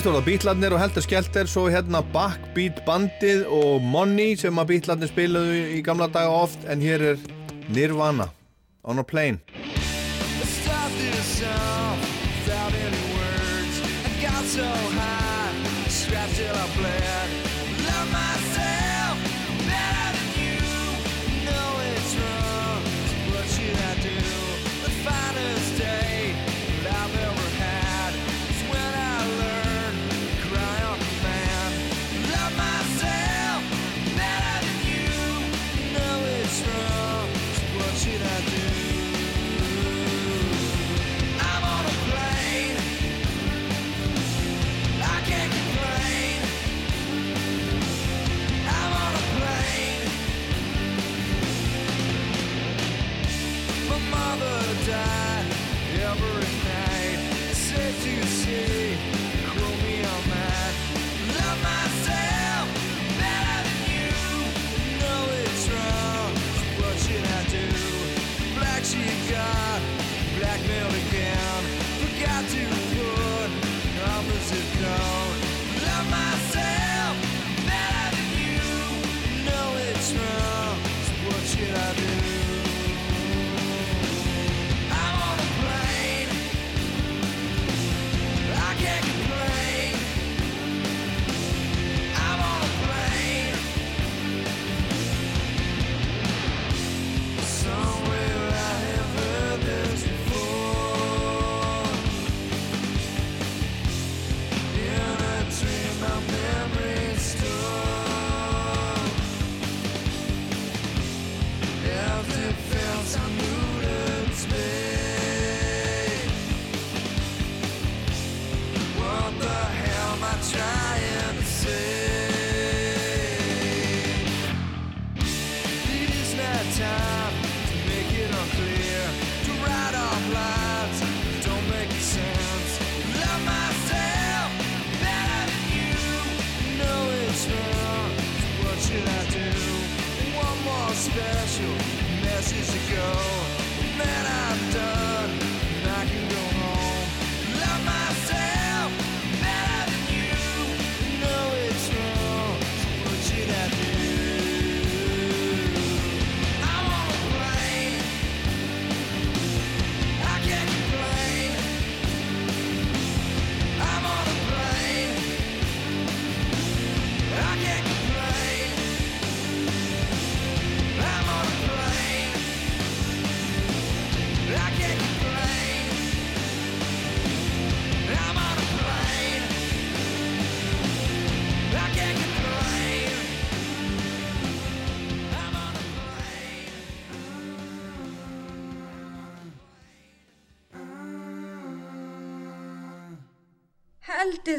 Fyrst voru það Beatlarnir og Helter Skelter, svo hérna Backbeat bandið og Money sem að Beatlarnir spilaðu í gamla daga oft, en hér er Nirvana, On a Plane. Start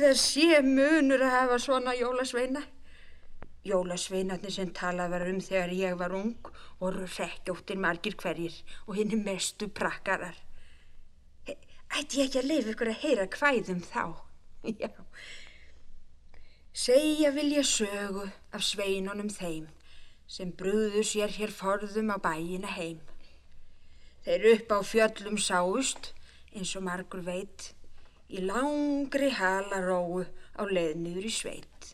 það sé munur að hafa svona jólasveina. Jólasveinarnir sem talað var um þegar ég var ung voru rekkjóttir margir hverjir og hinn mestu prakkarar. Ætti ég ekki að leifa ykkur að heyra kvæðum þá? (laughs) Já. Segja vil ég sögu af sveinunum þeim sem brúðu sér hér forðum á bæina heim. Þeir upp á fjöllum sáust, eins og margur veit, í langri halaróu á leið niður í sveit.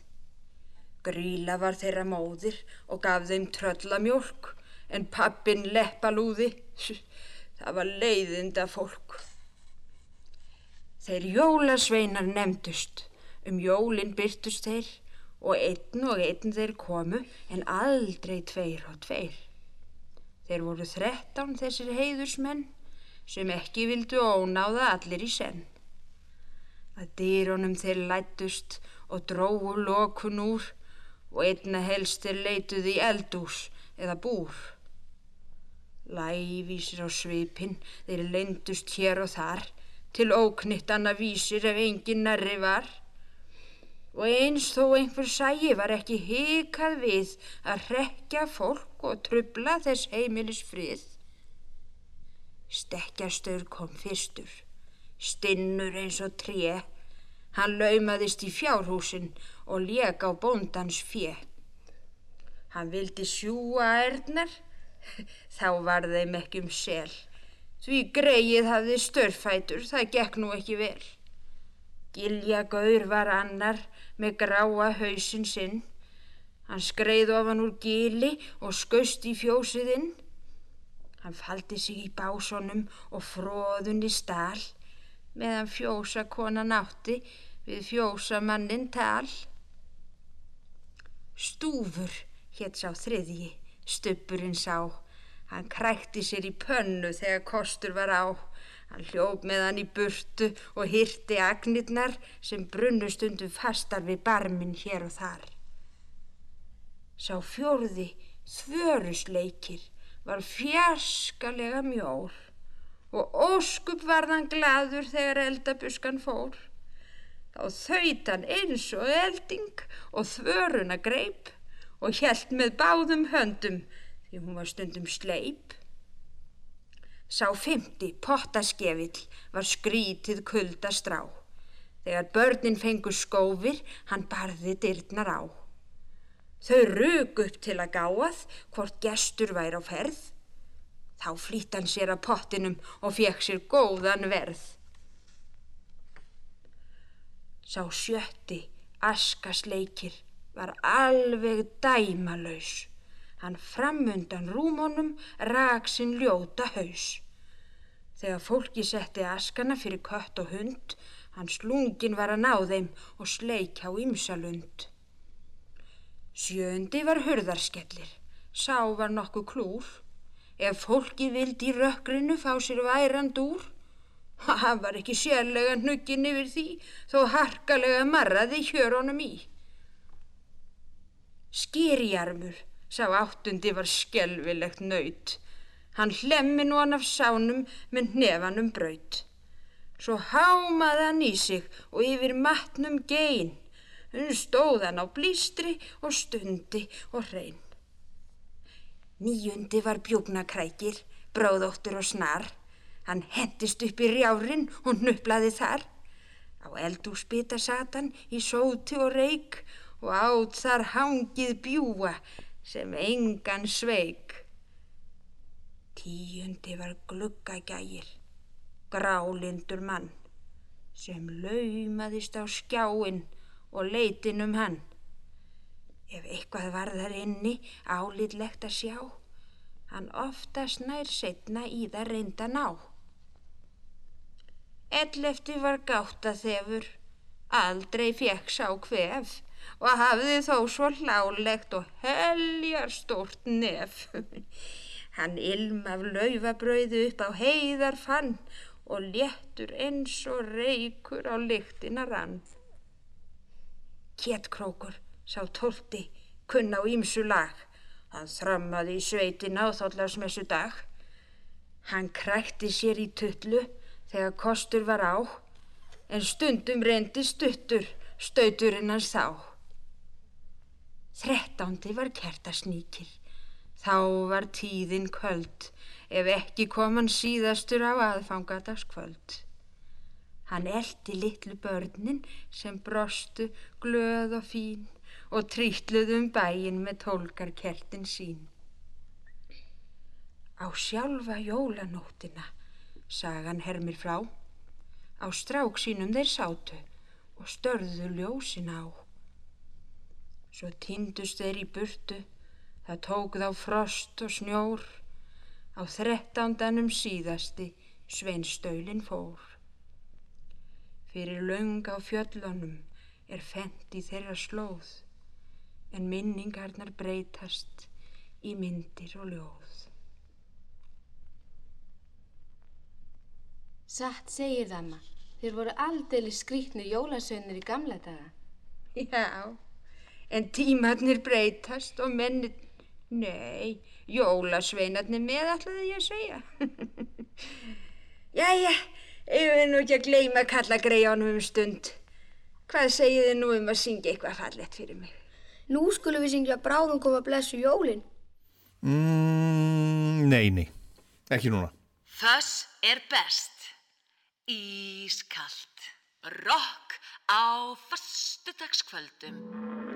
Gríla var þeirra móðir og gaf þeim tröllamjólk, en pappin leppalúði, (laughs) það var leiðinda fólk. Þeir jólasveinar nefndust, um jólin byrtust þeir og einn og einn þeir komu en aldrei tveir og tveir. Þeir voru þrettán þessir heiðursmenn sem ekki vildu ónáða allir í senn. Að dýronum þeir lættust og dróu lokun úr og einna helst þeir leituði í eldús eða búr. Lævísir á svipinn þeir lendust hér og þar til óknittanna vísir ef engin nærri var. Og eins þó einhver sægi var ekki hikað við að rekja fólk og trubla þess heimilis frið. Stekkjastur kom fyrstur, stinnur eins og tré. Hann laumaðist í fjárhúsin og lék á bóndans fjö. Hann vildi sjúa erðnar, þá var þeim ekki um sel. Því greið hafði störfætur, það gekk nú ekki vel. Gilja gaur var annar með gráa hausinn sinn. Hann skreið ofan úr gili og skaust í fjósið inn. Hann faldi sig í básonum og fróðunni stál meðan fjósa konan átti við fjósa mannin tal. Stúfur hétt sá þriðji, stuppurinn sá. Hann krækti sér í pönnu þegar kostur var á. Hann hljóp með hann í burtu og hyrti agnirnar sem brunnu stundum fastar við barminn hér og þar. Sá fjórði, þvörusleikir, var fjarskalega mjór og óskup varðan gladur þegar eldabuskan fór. Þá þaut hann eins og elding og þvöruna greip og hjælt með báðum höndum því hún var stundum sleip. Sá fymti, pottaskefill, var skrítið kulda strá. Þegar börnin fengu skófir, hann barði dyrnar á. Þau rög upp til að gáað hvort gestur væri á ferð. Þá flýtt hann sér að pottinum og fekk sér góðan verð. Sá sjötti, askasleikir, var alveg dæmalaus. Hann framundan rúmónum rak sinn ljóta haus. Þegar fólki setti askana fyrir kött og hund, hans lungin var að ná þeim og sleik á ymsalund. Sjöndi var hurðarskellir, sá var nokkuð klúr. Ef fólki vildi í rökkrinu fá sér værand úr, hann var ekki sérlega hnuggin yfir því, þó harkalega marraði hjörunum í. Skýrjarmur, sá áttundi var skelvilegt nöyt. Hann hlemmi nú hann af sánum með hnefanum braut. Svo hámaði hann í sig og yfir matnum gein. Hún stóð hann á blístri og stundi og hrein. Níundi var bjúknakrækir, bráðóttur og snar. Hann hendist upp í rjárin og nuplaði þar. Á eldúsbita satan í sóti og reik og átt þar hangið bjúa sem engan sveik. Tíundi var gluggagægir, grálindur mann sem laumaðist á skjáin og leitin um hann. Ef eitthvað var þar inni álítlegt að sjá, hann oftast nær setna í það reynda ná. Ellefti var gáta þefur, aldrei fekk sá hvef og hafði þó svo hlálegt og heljar stort nef. (laughs) Hann ilm af laufabrauðu upp á heiðar fann og léttur eins og reykur á lyktina rann. Kétkrókur sá tólti kunn á ímsu lag. Hann þrammaði í sveitina á þóllarsmessu dag. Hann krækti sér í tullu þegar kostur var á, en stundum reyndi stuttur stauturinn hans þá. Þrettándi var kertasnýkir, þá var tíðin köld, ef ekki kom hann síðastur á aðfangadagskvöld. Hann eldi litlu börnin sem brostu glöð og fín og trýtluð um bæin með tólkarkertin sín. Á sjálfa jólanóttina, sagan hermir frá, á strák sínum þeir sátu og störðu ljósin á. Svo týndust þeir í burtu, það tók þá frost og snjór, á þrettándanum síðasti sveinstölin fór. Fyrir löng á fjöllunum er fent í þeirra slóð, en minningarnar breytast í myndir og ljóð. Satt segir það maður. Þeir voru aldrei skrýtnir jólasönnir í gamla daga. Já, en tímarnir breytast og mennir... Nei, jólasveinarnir með ætlaði ég að segja. (laughs) Jæja, ég vil nú ekki að gleyma að kalla greiðanum um stund. Hvað segið þið nú um að syngja eitthvað fallett fyrir mig? Nú skulum við syngja bráðum koma blessu jólin. Mm, nei, nei, ekki núna. Þess er best. Ískalt. Rock á fastudagskvöldum.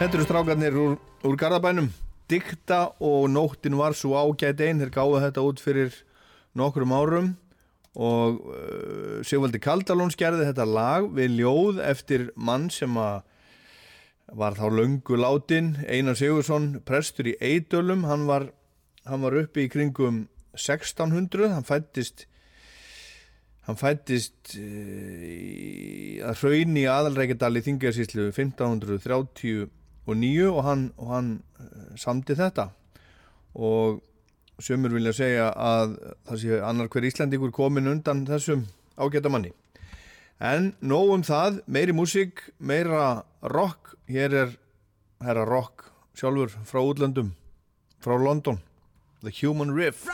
Þetta eru strákarnir úr, úr Garðabænum. Dikta og nóttin var svo ágæt einn þeir gáðu þetta út fyrir nokkrum árum. Og uh, Sigvaldi Kaldalóns gerði þetta lag við ljóð eftir mann sem var þá löngu látin Einar Sigursson, prestur í Eidölum hann var, hann var uppi í kringum 1600 hann fættist hann fættist uh, í, að hraun í aðalreikadal í Þingarsíslu 1539 og hann, og hann uh, samdi þetta. Og sömur vilja segja að það sé annar hver Íslandingur komin undan þessum ágæta manni. En nóg um það, meiri músík meira rock. Hér er herra rock sjálfur frá útlöndum frá London. The Human Riff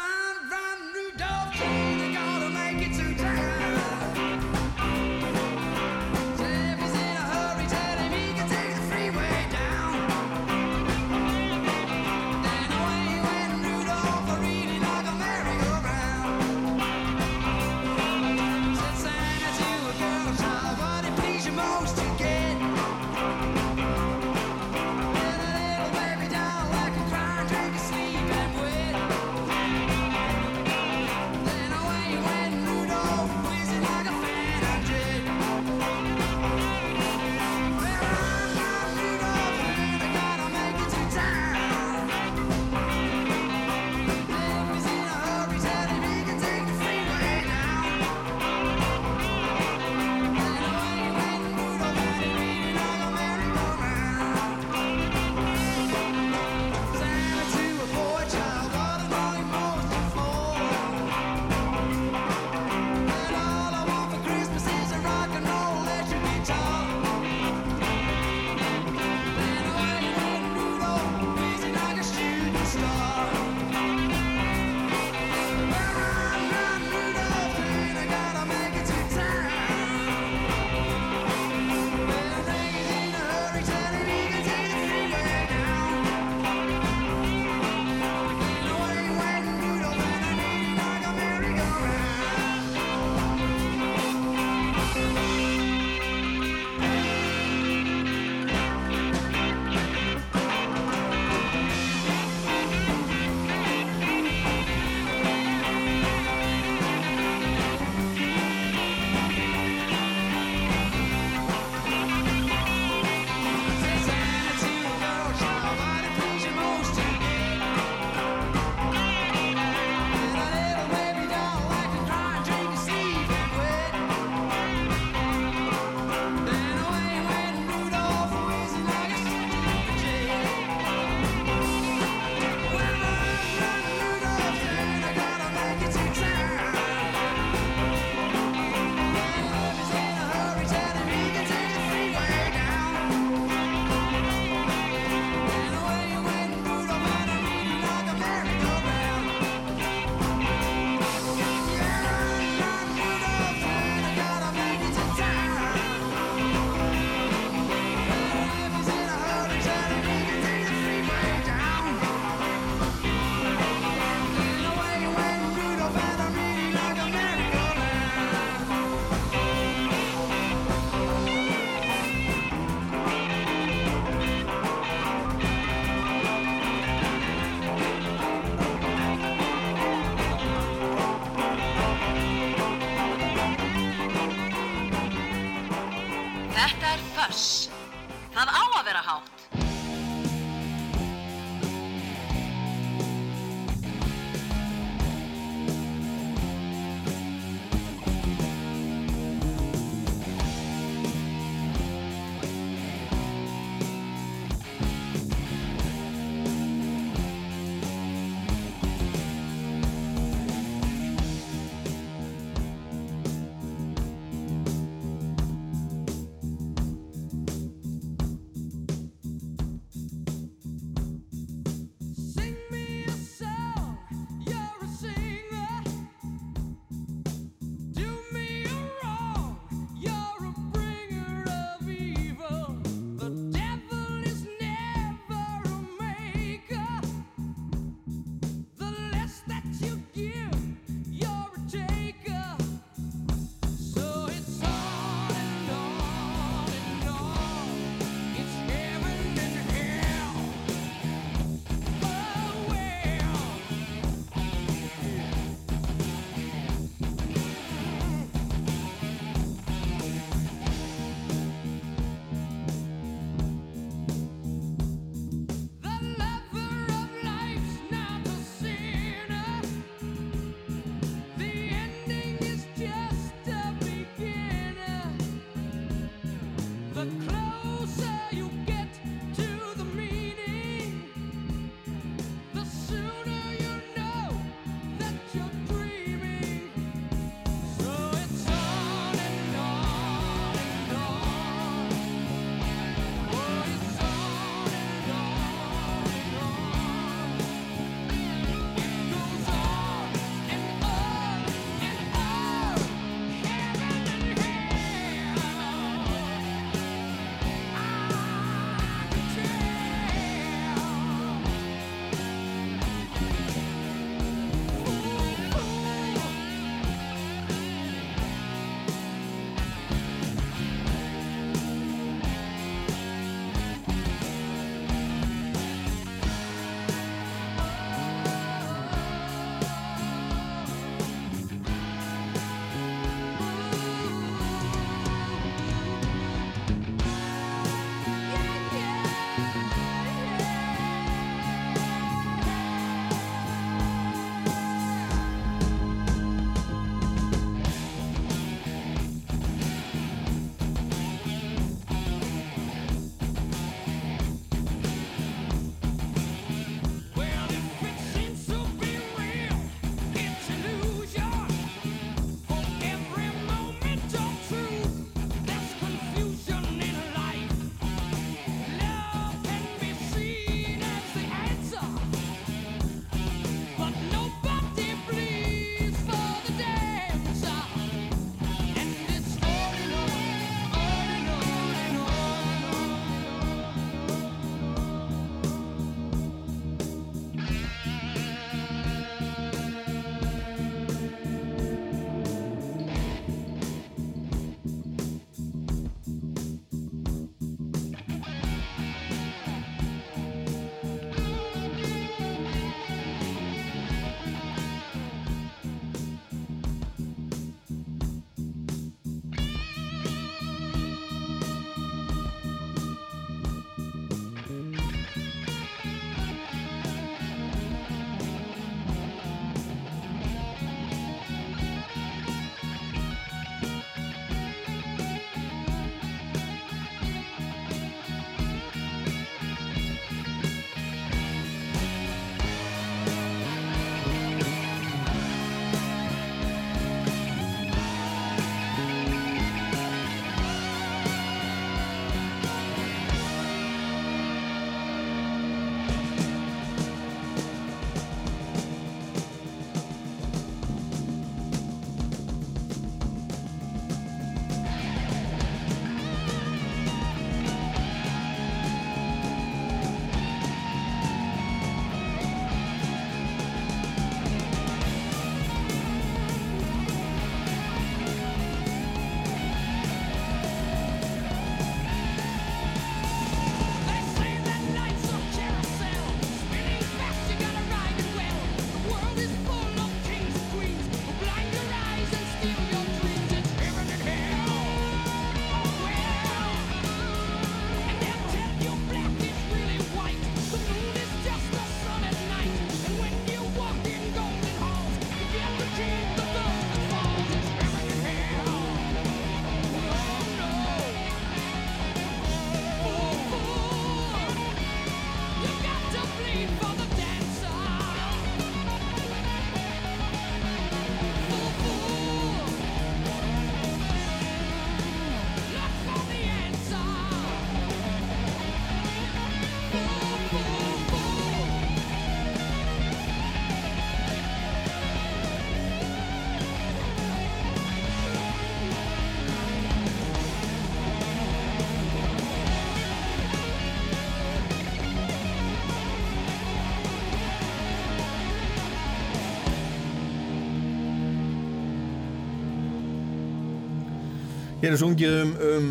Hér er sungið um, um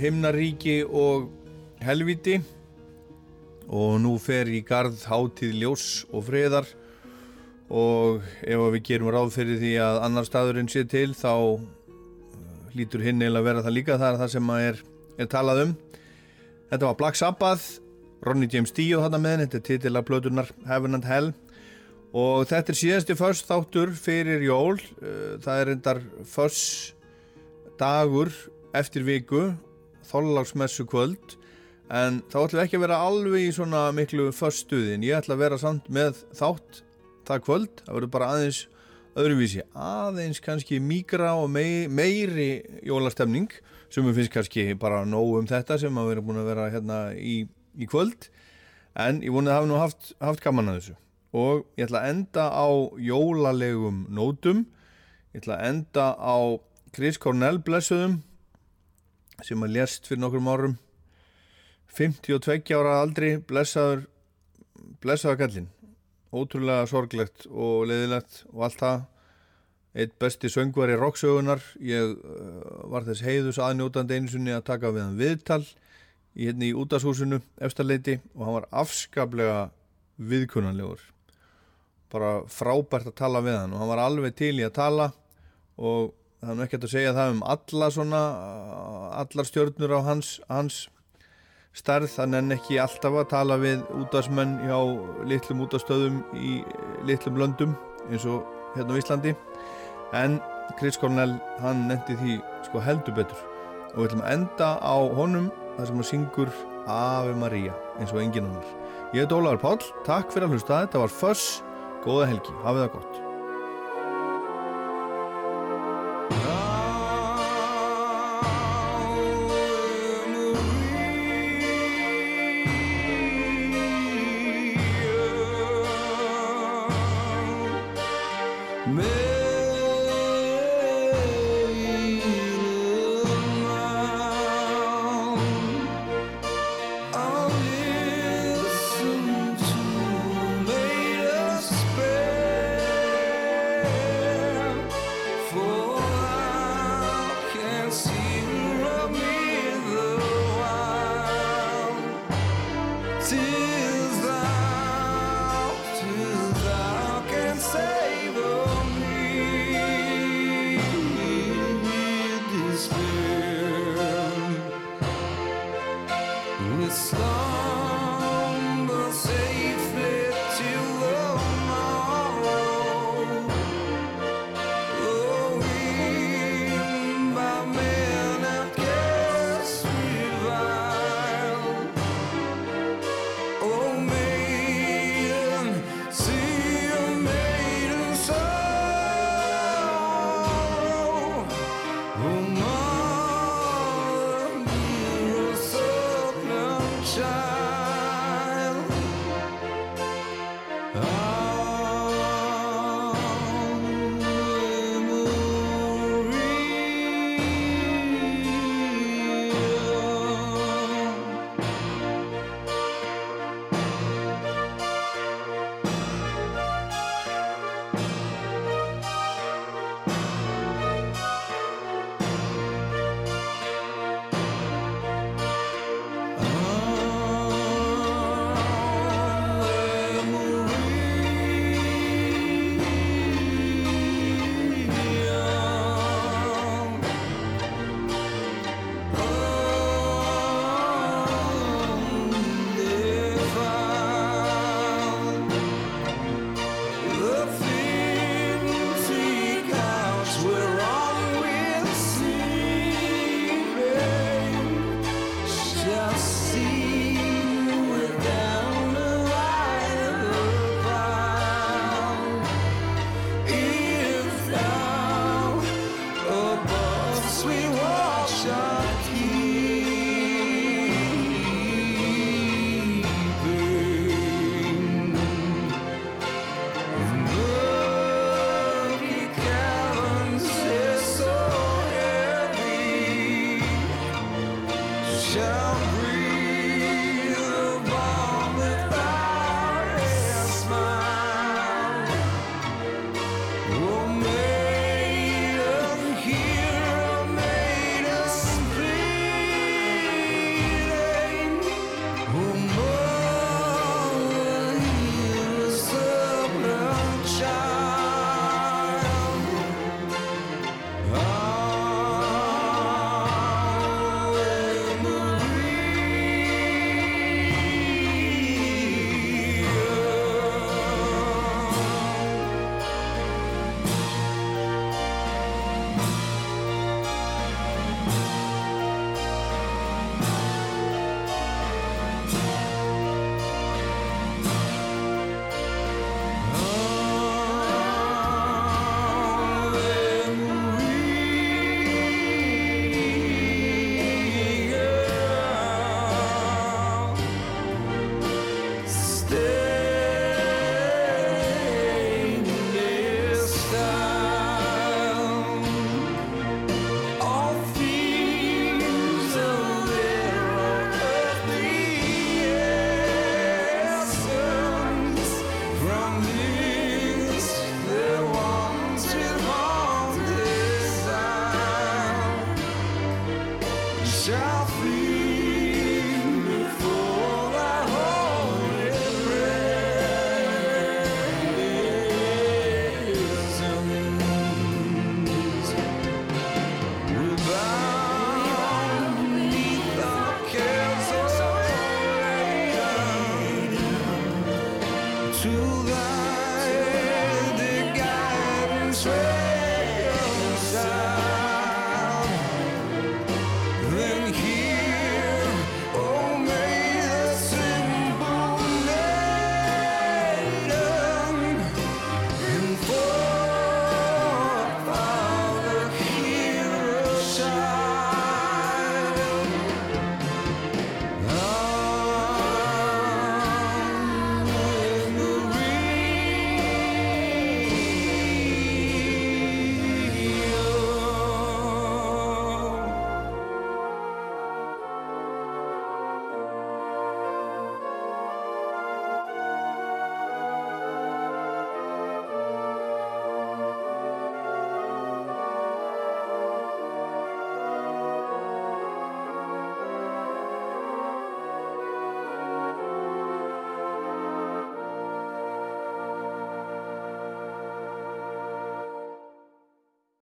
himnaríki og helviti og nú fer í garð hátíð ljós og friðar. Og ef við gerum ráð fyrir því að annar staðurinn sé til þá uh, lítur hinn að vera það líka. Það er það sem að er, er talað um. Þetta var Black Sabbath Ronny James Dio þarna með þetta er titill af plöturnar Heaven and Hell. Og þetta er síðasti först þáttur fyrir jól. Uh, það er endar först dagur eftir viku þóllagsmessu kvöld en þá ætlum við ekki að vera alveg í svona miklu förstuðin, ég ætla að vera samt með þátt það kvöld. Það verður bara aðeins öðruvísi. Aðeins kannski mígra og mei, meiri jólastemning sem við finnst kannski bara nóg um þetta sem að vera búin að vera hérna í, í kvöld. En ég vonið að hafa nú haft, haft gaman að þessu. Og ég ætla að enda á jólalegum nótum. Ég ætla að enda á Chris Cornell blessuðum sem að lést fyrir nokkrum árum. 52 ára aldri blessaður blessaður kallinn ótrúlega sorglegt og leiðilegt og allt það. Eitt besti söngvari rocksögunar ég uh, var þess heiðus aðnjótandi einsunni að taka við hann viðtal í hérna í útashúsinu efstaleiti og hann var afskaplega viðkunnanlegur. Bara frábært að tala við hann og hann var alveg til í að tala og það er nú ekkert að segja það um alla svona allar stjörnur á hans, hans stærð, þannig en ekki alltaf að tala við útastmenn hjá litlum útastöðum í litlum löndum eins og hérna á Íslandi. En Chris Cornell hann nefndi því sko heldur betur. Og við ætlum að enda á honum þar sem hann syngur Ave Maria eins og engin annar. Ég heit Ólaður Páll, takk fyrir að hlusta, þetta var Föss, góða helgi, hafið það gott.